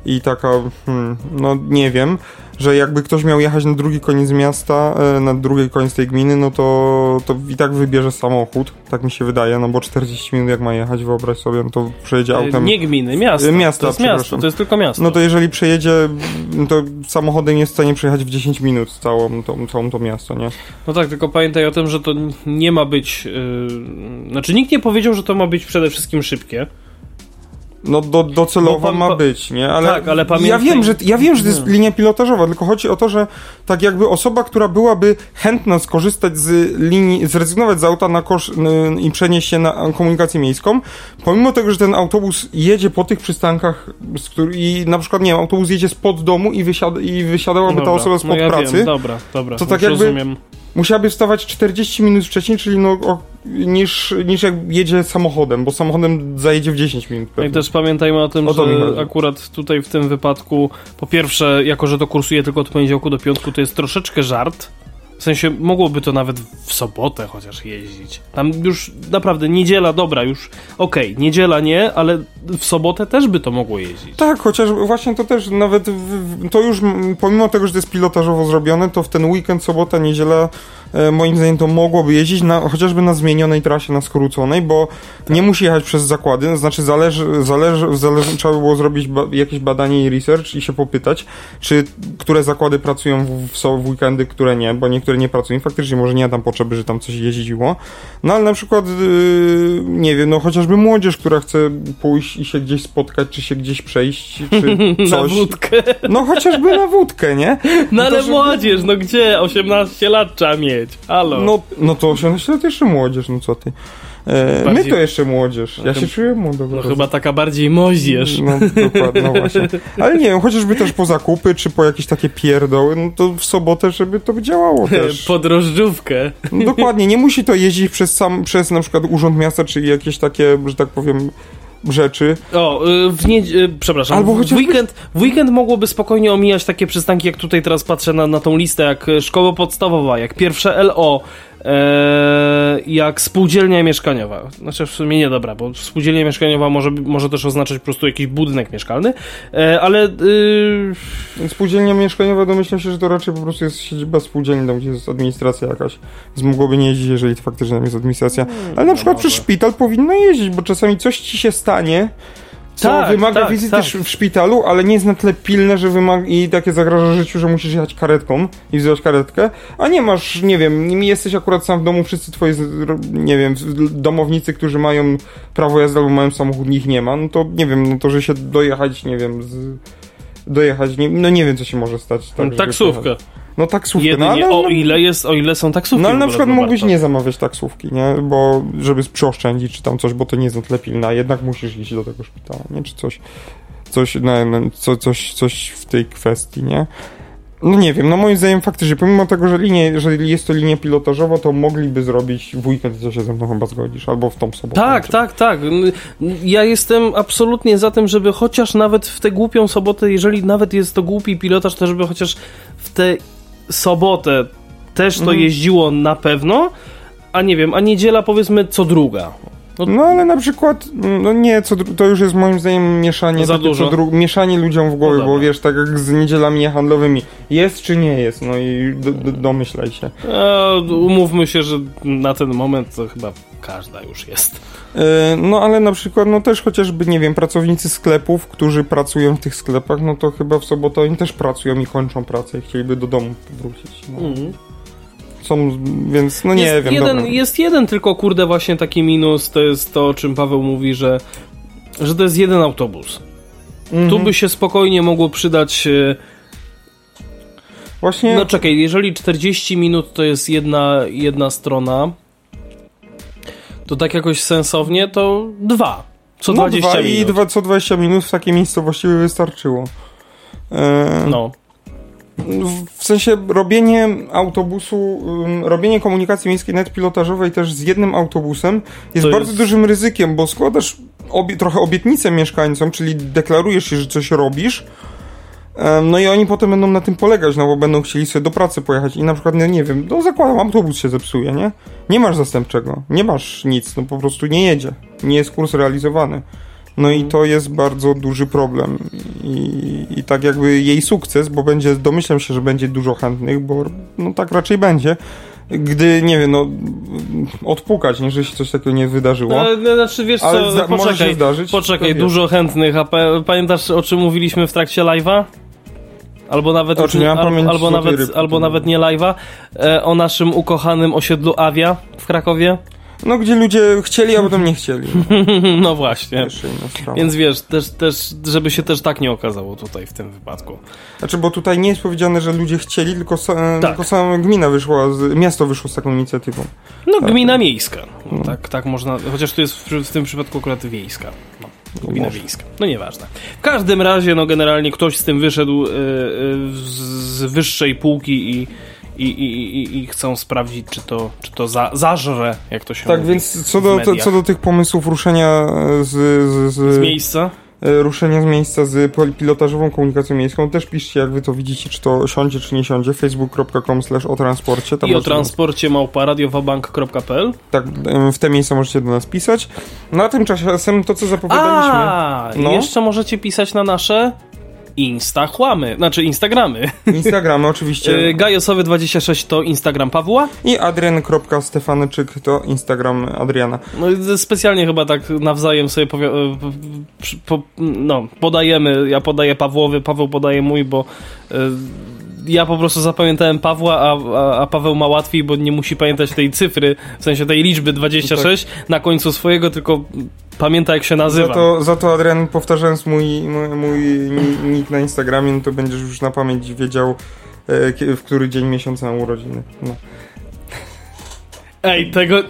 Speaker 2: i taka, hmm, no nie wiem, że jakby ktoś miał jechać na drugi koniec miasta, e, na drugi koniec tej gminy, no to, to i tak wybierze samochód, tak mi się wydaje, no bo 40 minut jak ma jechać, wyobraź sobie, no to przejedzie e, autem...
Speaker 1: Nie gminy, miasta. Miasta, to jest miasto, to jest tylko miasto.
Speaker 2: No to jeżeli przejedzie, to samochodem jest w stanie przejechać w 10 minut całą to, całą to miasto, nie?
Speaker 1: No tak, tylko pamiętaj o tym, że to nie ma być... Yy... Znaczy nikt nie powiedział, że to ma być przede wszystkim szybkie.
Speaker 2: No do, docelowo ma być, nie? Ale,
Speaker 1: tak, ale pamiętaj...
Speaker 2: ja wiem, że ja wiem, że to jest linia pilotażowa, tylko chodzi o to, że tak jakby osoba, która byłaby chętna skorzystać z linii, zrezygnować z auta na kosz i przenieść się na komunikację miejską, pomimo tego, że ten autobus jedzie po tych przystankach z który, i na przykład, nie wiem, autobus jedzie spod domu i, wysiada, i wysiadałaby dobra, ta osoba spod no ja pracy,
Speaker 1: wiem, dobra, dobra,
Speaker 2: to tak jakby rozumiem musiałaby wstawać 40 minut wcześniej, czyli no, o, niż, niż jak jedzie samochodem, bo samochodem zajedzie w 10 minut.
Speaker 1: Pewnie. I też pamiętajmy o tym, o że akurat tutaj w tym wypadku, po pierwsze, jako że to kursuje tylko od poniedziałku do piątku, to jest troszeczkę żart, w sensie mogłoby to nawet w sobotę chociaż jeździć. Tam już naprawdę niedziela, dobra, już okej, okay, niedziela nie, ale w sobotę też by to mogło jeździć.
Speaker 2: Tak, chociaż właśnie to też nawet w, to już pomimo tego, że to jest pilotażowo zrobione, to w ten weekend, sobota, niedziela moim zdaniem to mogłoby jeździć na, chociażby na zmienionej trasie, na skróconej, bo tak. nie musi jechać przez zakłady, to znaczy zależy, zależy, zależy trzeba by było zrobić ba jakieś badanie i research i się popytać, czy które zakłady pracują w, w, w weekendy, które nie, bo niektóre nie pracują. Faktycznie może nie ma tam potrzeby, że tam coś jeździło. No ale na przykład, yy, nie wiem, no chociażby młodzież, która chce pójść i się gdzieś spotkać, czy się gdzieś przejść, czy coś.
Speaker 1: na wódkę.
Speaker 2: No chociażby na wódkę, nie?
Speaker 1: No ale to, żeby... młodzież, no gdzie? 18 lat trzeba mieć mieć. Halo.
Speaker 2: No, no to 18 lat jeszcze młodzież, no co ty. E, bardziej... My to jeszcze młodzież. Ja się czuję młodo.
Speaker 1: No chyba taka bardziej moździerz.
Speaker 2: No dokładnie, no właśnie. Ale nie wiem, chociażby też po zakupy, czy po jakieś takie pierdoły, no to w sobotę, żeby to działało też.
Speaker 1: Podrożdżówkę.
Speaker 2: No, dokładnie, nie musi to jeździć przez sam, przez na przykład Urząd Miasta, czy jakieś takie, że tak powiem, rzeczy.
Speaker 1: O, y, w nie... Y, przepraszam. Albo w weekend, w weekend mogłoby spokojnie omijać takie przystanki, jak tutaj teraz patrzę na, na tą listę, jak szkoła podstawowa, jak pierwsze LO, jak spółdzielnia mieszkaniowa. Znaczy w sumie nie dobra, bo spółdzielnia mieszkaniowa może, może też oznaczać po prostu jakiś budynek mieszkalny, e, ale...
Speaker 2: E... Spółdzielnia mieszkaniowa domyślam się, że to raczej po prostu jest siedziba spółdzielni, tam gdzie jest administracja jakaś. Więc mogłoby nie jeździć, jeżeli to faktycznie tam jest administracja. Hmm, ale na no przykład może. przez szpital powinno jeździć, bo czasami coś ci się stanie, co
Speaker 1: Tak,
Speaker 2: wymaga
Speaker 1: tak,
Speaker 2: wizyty
Speaker 1: tak.
Speaker 2: w szpitalu, ale nie jest na tyle pilne, że wymaga i takie zagraża życiu, że musisz jechać karetką i wziąć karetkę, a nie masz, nie wiem, jesteś akurat sam w domu, wszyscy twoi, nie wiem, domownicy, którzy mają prawo jazdy albo mają samochód, ich nie ma, no to nie wiem, no to, że się dojechać, nie wiem, z, dojechać, nie, no nie wiem, co się może stać. Tak, żeby
Speaker 1: Taksówkę.
Speaker 2: No taksówkę,
Speaker 1: Jedynie
Speaker 2: no ale...
Speaker 1: o ile jest, o ile są taksówki.
Speaker 2: No ale na przykład mógłbyś nie zamawiać taksówki, nie? Bo żeby przeoszczędzić czy tam coś, bo to nie jest na tyle pilne, a jednak musisz iść do tego szpitala, nie? Czy coś, coś, no, no, co, coś, coś w tej kwestii, nie? No nie wiem, no moim zdaniem faktycznie, pomimo tego, że, linie, że jest to linia pilotażowa, to mogliby zrobić w weekend, co się ze mną chyba zgodzisz, albo w tą sobotę.
Speaker 1: Tak,
Speaker 2: czy-
Speaker 1: tak, tak. Ja jestem absolutnie za tym, żeby chociaż nawet w tę głupią sobotę, jeżeli nawet jest to głupi pilotaż, to żeby chociaż w tę sobotę też to
Speaker 2: Mhm.
Speaker 1: jeździło na pewno, a nie wiem, a niedziela powiedzmy co druga.
Speaker 2: No ale na przykład, no nie, co, to już jest moim zdaniem mieszanie,
Speaker 1: Za
Speaker 2: takie
Speaker 1: dużo.
Speaker 2: Dru- mieszanie ludziom w głowie,
Speaker 1: No
Speaker 2: bo wiesz, tak jak z niedzielami niehandlowymi, jest czy nie jest, no i do, domyślaj się.
Speaker 1: E, umówmy się, że na ten moment to chyba każda już jest.
Speaker 2: E, No ale na przykład, no też chociażby, nie wiem, pracownicy sklepów, którzy pracują w tych sklepach, no to chyba w sobotę oni też pracują i kończą pracę i chcieliby do domu wrócić. No. Są, więc no nie
Speaker 1: jest
Speaker 2: wiem,
Speaker 1: jeden,
Speaker 2: dobra.
Speaker 1: jest jeden tylko, kurde, właśnie taki minus, to jest to, o czym Paweł mówi, że, że to jest jeden autobus.
Speaker 2: Mhm.
Speaker 1: Tu by się spokojnie mogło przydać... e,
Speaker 2: Właśnie,
Speaker 1: No czekaj, jeżeli 40 minut to jest jedna, jedna strona, to tak jakoś sensownie, to dwa. Co
Speaker 2: no
Speaker 1: 20
Speaker 2: dwa
Speaker 1: minut.
Speaker 2: i dwa, co 20 minut w takiej miejscowości by wystarczyło. E,
Speaker 1: No.
Speaker 2: W sensie robienie autobusu, robienie komunikacji miejskiej net pilotażowej też z jednym autobusem jest
Speaker 1: To
Speaker 2: bardzo
Speaker 1: jest-
Speaker 2: dużym ryzykiem, bo składasz obie, trochę obietnicę mieszkańcom, czyli deklarujesz się, że coś robisz, no i oni potem będą na tym polegać, no bo będą chcieli sobie do pracy pojechać i na przykład, no nie wiem, no zakładam, autobus się zepsuje, nie? Nie masz zastępczego, nie masz nic, no po prostu nie jedzie, nie jest kurs realizowany. No i to jest bardzo duży problem. I, I tak jakby jej sukces, bo będzie, domyślam się, że będzie dużo chętnych, bo no tak raczej będzie, gdy, nie wiem, no odpukać, nie, że się coś takiego nie wydarzyło.
Speaker 1: No, no, znaczy wiesz
Speaker 2: Ale
Speaker 1: co,
Speaker 2: za- może się
Speaker 1: poczekaj,
Speaker 2: zdarzyć,
Speaker 1: poczekaj,
Speaker 2: wiesz.
Speaker 1: dużo chętnych, a pa, pamiętasz o czym mówiliśmy w trakcie live'a? Albo nawet,
Speaker 2: O czym
Speaker 1: al, albo, nawet, albo nawet nie live'a, e, o naszym ukochanym osiedlu Avia w Krakowie?
Speaker 2: No gdzie ludzie chcieli, a potem nie chcieli.
Speaker 1: no właśnie.
Speaker 2: Inna sprawa.
Speaker 1: Więc wiesz, też, też, żeby się też tak nie okazało tutaj w tym wypadku.
Speaker 2: Znaczy, bo tutaj nie jest powiedziane, że ludzie chcieli, tylko, sa,
Speaker 1: Tak.
Speaker 2: tylko sama gmina wyszła, z, miasto wyszło z taką inicjatywą.
Speaker 1: No,
Speaker 2: Tak.
Speaker 1: gmina miejska. No, tak, tak można, chociaż tu jest w, w tym przypadku akurat wiejska. No, gmina wiejska. No nieważne. W każdym razie, no generalnie ktoś z tym wyszedł y, y, z, z wyższej półki i, i, i, i, i chcą sprawdzić, czy to, czy to za, zażre, jak to się
Speaker 2: Tak,
Speaker 1: mówi.
Speaker 2: więc co do, co do tych pomysłów ruszenia z, z, z,
Speaker 1: Z miejsca?
Speaker 2: e, ruszenia z miejsca z pilotażową komunikacją miejską, też piszcie, jak wy to widzicie, czy to siądzie, czy nie siądzie, facebook.com slash o transporcie. Tam
Speaker 1: I o transporcie małpa radiowabank.pl
Speaker 2: Tak, w te miejsca możecie do nas pisać. No a tymczasem to, co zapowiadaliśmy...
Speaker 1: A,
Speaker 2: No.
Speaker 1: jeszcze możecie pisać na nasze Insta chłamy, znaczy Instagramy.
Speaker 2: Instagramy oczywiście.
Speaker 1: Y, Gajosowy26 to Instagram Pawła.
Speaker 2: I adrian.stefanyczyk to Instagram Adriana.
Speaker 1: No, specjalnie chyba tak nawzajem sobie przy- po, no, podajemy. Ja podaję Pawłowy, Paweł podaje mój, bo e, ja po prostu zapamiętałem Pawła, a, a, a Paweł ma łatwiej, bo nie musi pamiętać tej cyfry, w sensie tej liczby 26 na końcu swojego, tylko pamięta jak się nazywa.
Speaker 2: Za to, za to Adrian, powtarzając mój, mój, mój ni- nick na Instagramie, no to będziesz już na pamięć wiedział, e, w który dzień miesiąca mam urodziny. No.
Speaker 1: Ej, tego...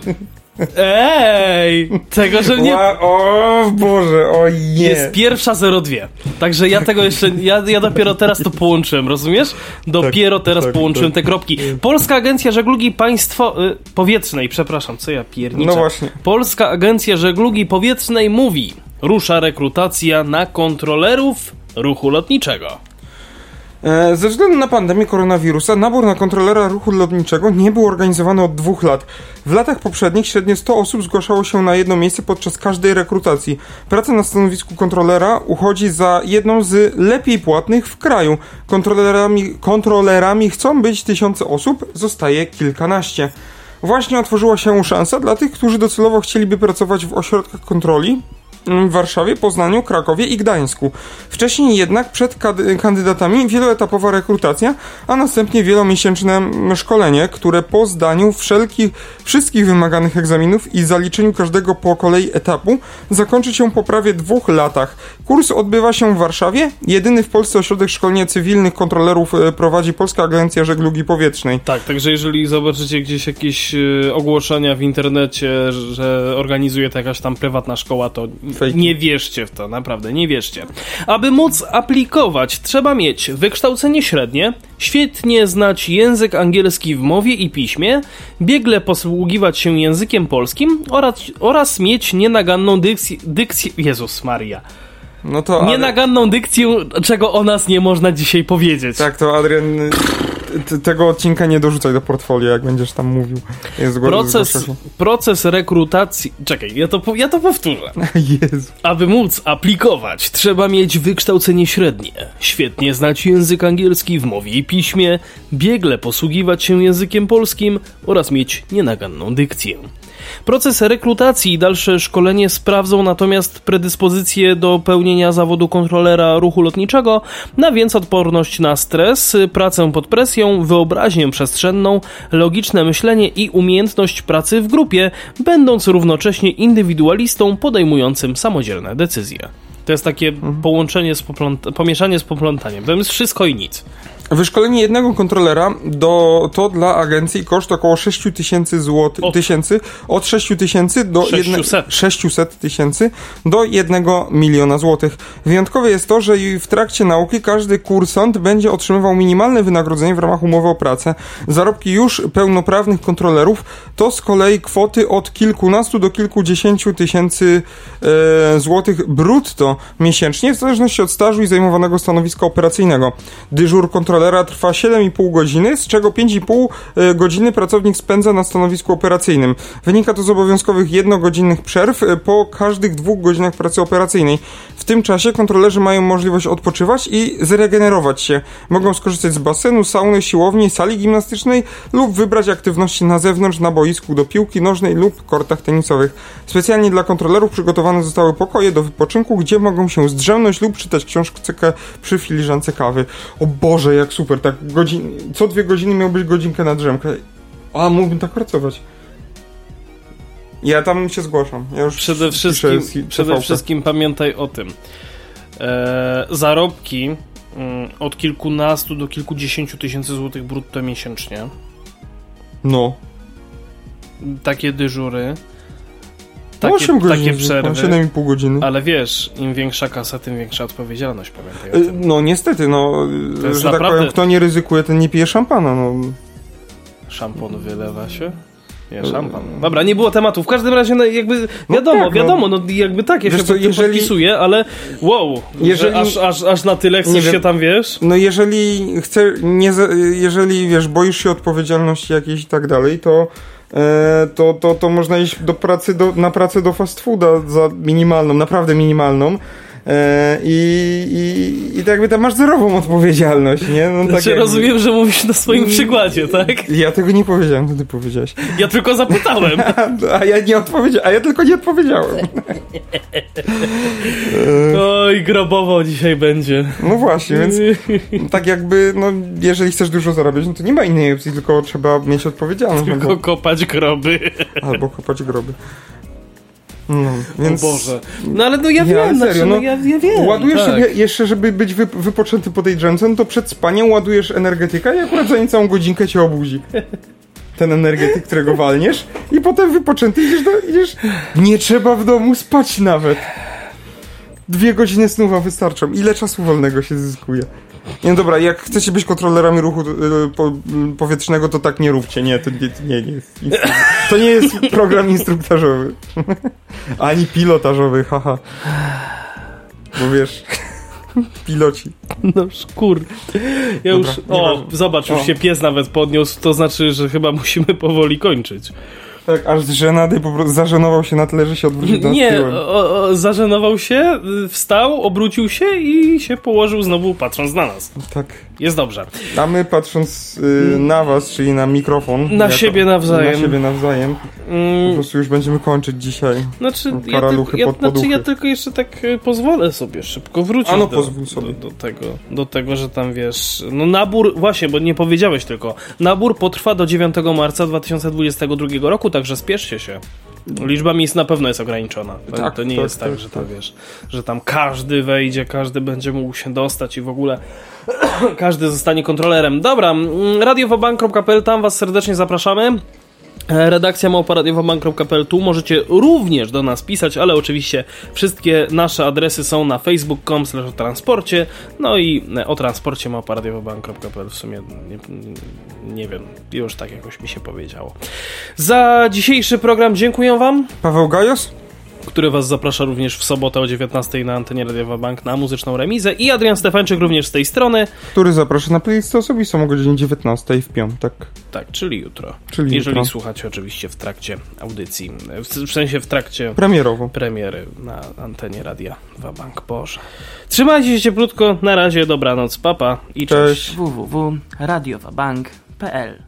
Speaker 1: Ej! Tego, że nie...
Speaker 2: O Boże, o nie.
Speaker 1: Jest pierwsza 02. Także ja tego jeszcze. Ja, ja dopiero teraz to połączyłem, rozumiesz? Dopiero teraz
Speaker 2: tak,
Speaker 1: połączyłem
Speaker 2: tak.
Speaker 1: te kropki. Polska Agencja Żeglugi Państwo. Y, powietrznej, przepraszam, co ja pierniczę.
Speaker 2: No właśnie.
Speaker 1: Polska Agencja Żeglugi Powietrznej mówi: rusza rekrutacja na kontrolerów ruchu lotniczego.
Speaker 2: E, Ze względu na pandemię koronawirusa, nabór na kontrolera ruchu lotniczego nie był organizowany od dwóch lat. W latach poprzednich średnio 100 osób zgłaszało się na jedno miejsce podczas każdej rekrutacji. Praca na stanowisku kontrolera uchodzi za jedną z lepiej płatnych w kraju. Kontrolerami, kontrolerami chcą być tysiące osób, zostaje kilkanaście. Właśnie otworzyła się szansa dla tych, którzy docelowo chcieliby pracować w ośrodkach kontroli w Warszawie, Poznaniu, Krakowie i Gdańsku. Wcześniej jednak przed kandydatami wieloetapowa rekrutacja, a następnie wielomiesięczne szkolenie, które po zdaniu wszelkich, wszystkich wymaganych egzaminów i zaliczeniu każdego po kolei etapu zakończy się po prawie dwóch latach. Kurs odbywa się w Warszawie. Jedyny w Polsce ośrodek szkolenia cywilnych kontrolerów e, prowadzi Polska Agencja Żeglugi Powietrznej.
Speaker 1: Tak, także jeżeli zobaczycie gdzieś jakieś e, ogłoszenia w internecie, że organizuje to jakaś tam prywatna szkoła, to Fake. nie wierzcie w to, naprawdę, nie wierzcie. Aby móc aplikować, trzeba mieć wykształcenie średnie, świetnie znać język angielski w mowie i piśmie, biegle posługiwać się językiem polskim oraz, oraz mieć nienaganną dykcję, dykcję Jezus Maria. No to Nienaganną dykcję, czego o nas nie można dzisiaj powiedzieć.
Speaker 2: Tak, to Adrian tego odcinka nie dorzucaj do portfolio, jak będziesz tam mówił.
Speaker 1: Jest proces, proces rekrutacji. Czekaj, ja to, ja to powtórzę.
Speaker 2: Jezu.
Speaker 1: Aby móc aplikować, trzeba mieć wykształcenie średnie, świetnie znać język angielski w mowie i piśmie, biegle posługiwać się językiem polskim oraz mieć nienaganną dykcję. Proces rekrutacji i dalsze szkolenie sprawdzą natomiast predyspozycje do pełnienia zawodu kontrolera ruchu lotniczego, na więc odporność na stres, pracę pod presją, wyobraźnię przestrzenną, logiczne myślenie i umiejętność pracy w grupie, będąc równocześnie indywidualistą podejmującym samodzielne decyzje. To jest takie mhm. połączenie z popląt- pomieszanie z poplątaniem. To jest wszystko i nic.
Speaker 2: Wyszkolenie jednego kontrolera do, to dla agencji koszt około 6 tysięcy złotych, tysięcy, od 6 tysięcy do 600 tysięcy do 1 miliona złotych. Wyjątkowe jest to, że w trakcie nauki każdy kursant będzie otrzymywał minimalne wynagrodzenie w ramach umowy o pracę. Zarobki już pełnoprawnych kontrolerów to z kolei kwoty od kilkunastu do kilkudziesięciu tysięcy e, złotych brutto miesięcznie, w zależności od stażu i zajmowanego stanowiska operacyjnego. Dyżur kontrolera kontrolera trwa 7,5 godziny, z czego 5,5 e, godziny pracownik spędza na stanowisku operacyjnym. Wynika to z obowiązkowych jednogodzinnych przerw e, po każdych dwóch godzinach pracy operacyjnej. W tym czasie kontrolerzy mają możliwość odpoczywać i zregenerować się. Mogą skorzystać z basenu, sauny, siłowni, sali gimnastycznej lub wybrać aktywności na zewnątrz, na boisku do piłki nożnej lub kortach tenisowych. Specjalnie dla kontrolerów przygotowane zostały pokoje do wypoczynku, gdzie mogą się zdrzemnąć lub czytać książkę przy filiżance kawy. O Boże, jak super, tak godzin... co dwie godziny miał być godzinkę na drzemkę. A, mógłbym tak pracować. Ja tam się zgłaszam. Ja już
Speaker 1: przede wszystkim, przede wszystkim pamiętaj o tym. E, zarobki mm, od kilkunastu do kilkudziesięciu tysięcy złotych brutto miesięcznie.
Speaker 2: No.
Speaker 1: Takie dyżury.
Speaker 2: Takie, 8 godzin, takie przerwy. 7,5 godziny.
Speaker 1: Ale wiesz, im większa kasa, tym większa odpowiedzialność, pamiętaj.
Speaker 2: No niestety, no, to że tak naprawdę... powiem, kto nie ryzykuje, ten nie pije szampana, no.
Speaker 1: Szampon wylewa się? Nie, szampan. Dobra, nie było tematu. W każdym razie, no, jakby wiadomo, no tak, wiadomo, no jakby tak, ja się co, jeżeli... podpisuję, ale wow, jeżeli... aż, aż, aż na tyle chcesz się tam, wiesz?
Speaker 2: No jeżeli chcę, nie, jeżeli, wiesz, boisz się odpowiedzialności jakiejś i tak dalej, to to, to, to można iść do pracy, do, na pracę do fast fooda za minimalną, naprawdę minimalną. E, I, i, I tak jakby tam masz zerową odpowiedzialność, nie?
Speaker 1: No, tak znaczy, jakby... rozumiem, że mówisz na swoim mm. przykładzie, tak?
Speaker 2: Ja tego nie powiedziałem, to ty powiedziałeś.
Speaker 1: Ja tylko zapytałem.
Speaker 2: a, ja nie odpowiedziałem, a ja tylko nie odpowiedziałem.
Speaker 1: Oj, grobowo dzisiaj będzie.
Speaker 2: No właśnie, więc tak jakby, no jeżeli chcesz dużo zarabiać, no to nie ma innej opcji, tylko trzeba mieć odpowiedzialność.
Speaker 1: Tylko albo... kopać groby.
Speaker 2: Albo kopać groby. No, więc...
Speaker 1: O Boże. No ale no ja nie, wiem, serio, znaczy, no, no, ja, ja wiem.
Speaker 2: Ładujesz tak. sobie jeszcze, żeby być wy, wypoczęty po tej drzemce, no to przed spaniem ładujesz energetyka i akurat za niecałą godzinkę cię obudzi. Ten energetyk, którego walniesz i potem wypoczęty idziesz, do, idziesz... Nie trzeba w domu spać nawet. Dwie godziny snu wam wystarczą. Ile czasu wolnego się zyskuje? Nie, no dobra, jak chcecie być kontrolerami ruchu y, po, powietrznego, to tak nie róbcie. Nie, to nie, nie, nie jest. To nie jest program instruktażowy. Ani pilotażowy, haha. Bo wiesz, piloci.
Speaker 1: No szkur. Ja dobra, już. O, zobacz, już o. się pies nawet podniósł. To znaczy, że chyba musimy powoli kończyć.
Speaker 2: Tak, aż z żenady po prostu zażenował się na tyle, że się odwrócił do
Speaker 1: Nie, o, o, zażenował się, wstał, obrócił się i się położył znowu patrząc na nas.
Speaker 2: Tak.
Speaker 1: Jest dobrze.
Speaker 2: A my patrząc y, na was, czyli na mikrofon.
Speaker 1: Na siebie nawzajem.
Speaker 2: Na siebie nawzajem Po
Speaker 1: Mm,
Speaker 2: prostu już będziemy kończyć dzisiaj.
Speaker 1: znaczy, ja, ja,
Speaker 2: pod
Speaker 1: znaczy, ja tylko jeszcze tak y, pozwolę sobie szybko wrócić
Speaker 2: A no,
Speaker 1: do,
Speaker 2: sobie.
Speaker 1: Do, do, tego, do tego, że tam wiesz, no nabór, właśnie, bo nie powiedziałeś tylko, nabór potrwa do 9 marca 2022 roku, także spieszcie się. Liczba miejsc na pewno jest ograniczona. To,
Speaker 2: Tak,
Speaker 1: to nie
Speaker 2: tak,
Speaker 1: jest tak,
Speaker 2: tak,
Speaker 1: że to
Speaker 2: tak.
Speaker 1: wiesz, że tam każdy wejdzie, każdy będzie mógł się dostać i w ogóle każdy zostanie kontrolerem. Dobra, mm, radiowabank.pl, tam was serdecznie zapraszamy. E, Redakcja małparadiowabank.pl tu możecie również do nas pisać, ale oczywiście wszystkie nasze adresy są na facebook.com o transporcie, no i e, o transporcie małparadiowabank.pl w sumie nie, nie wiem, już tak jakoś mi się powiedziało. Za dzisiejszy program dziękuję wam,
Speaker 2: Paweł Gajos?
Speaker 1: Który was zaprasza również w sobotę o 19 na antenie Radiowa Bank na muzyczną remizę i Adrian Stefańczyk również z tej strony,
Speaker 2: który zaprasza na playlistę osobistą o godzinie 19 w piątek.
Speaker 1: tak, czyli jutro.
Speaker 2: Czyli
Speaker 1: Jeżeli
Speaker 2: jutro.
Speaker 1: słuchacie oczywiście w trakcie audycji, w, w sensie w trakcie
Speaker 2: Premierowo.
Speaker 1: premiery na antenie Radia Wabank. Boże. Trzymajcie się cieplutko, na razie, dobranoc, papa i cześć.
Speaker 2: Cześć.
Speaker 3: www.radiowabank.pl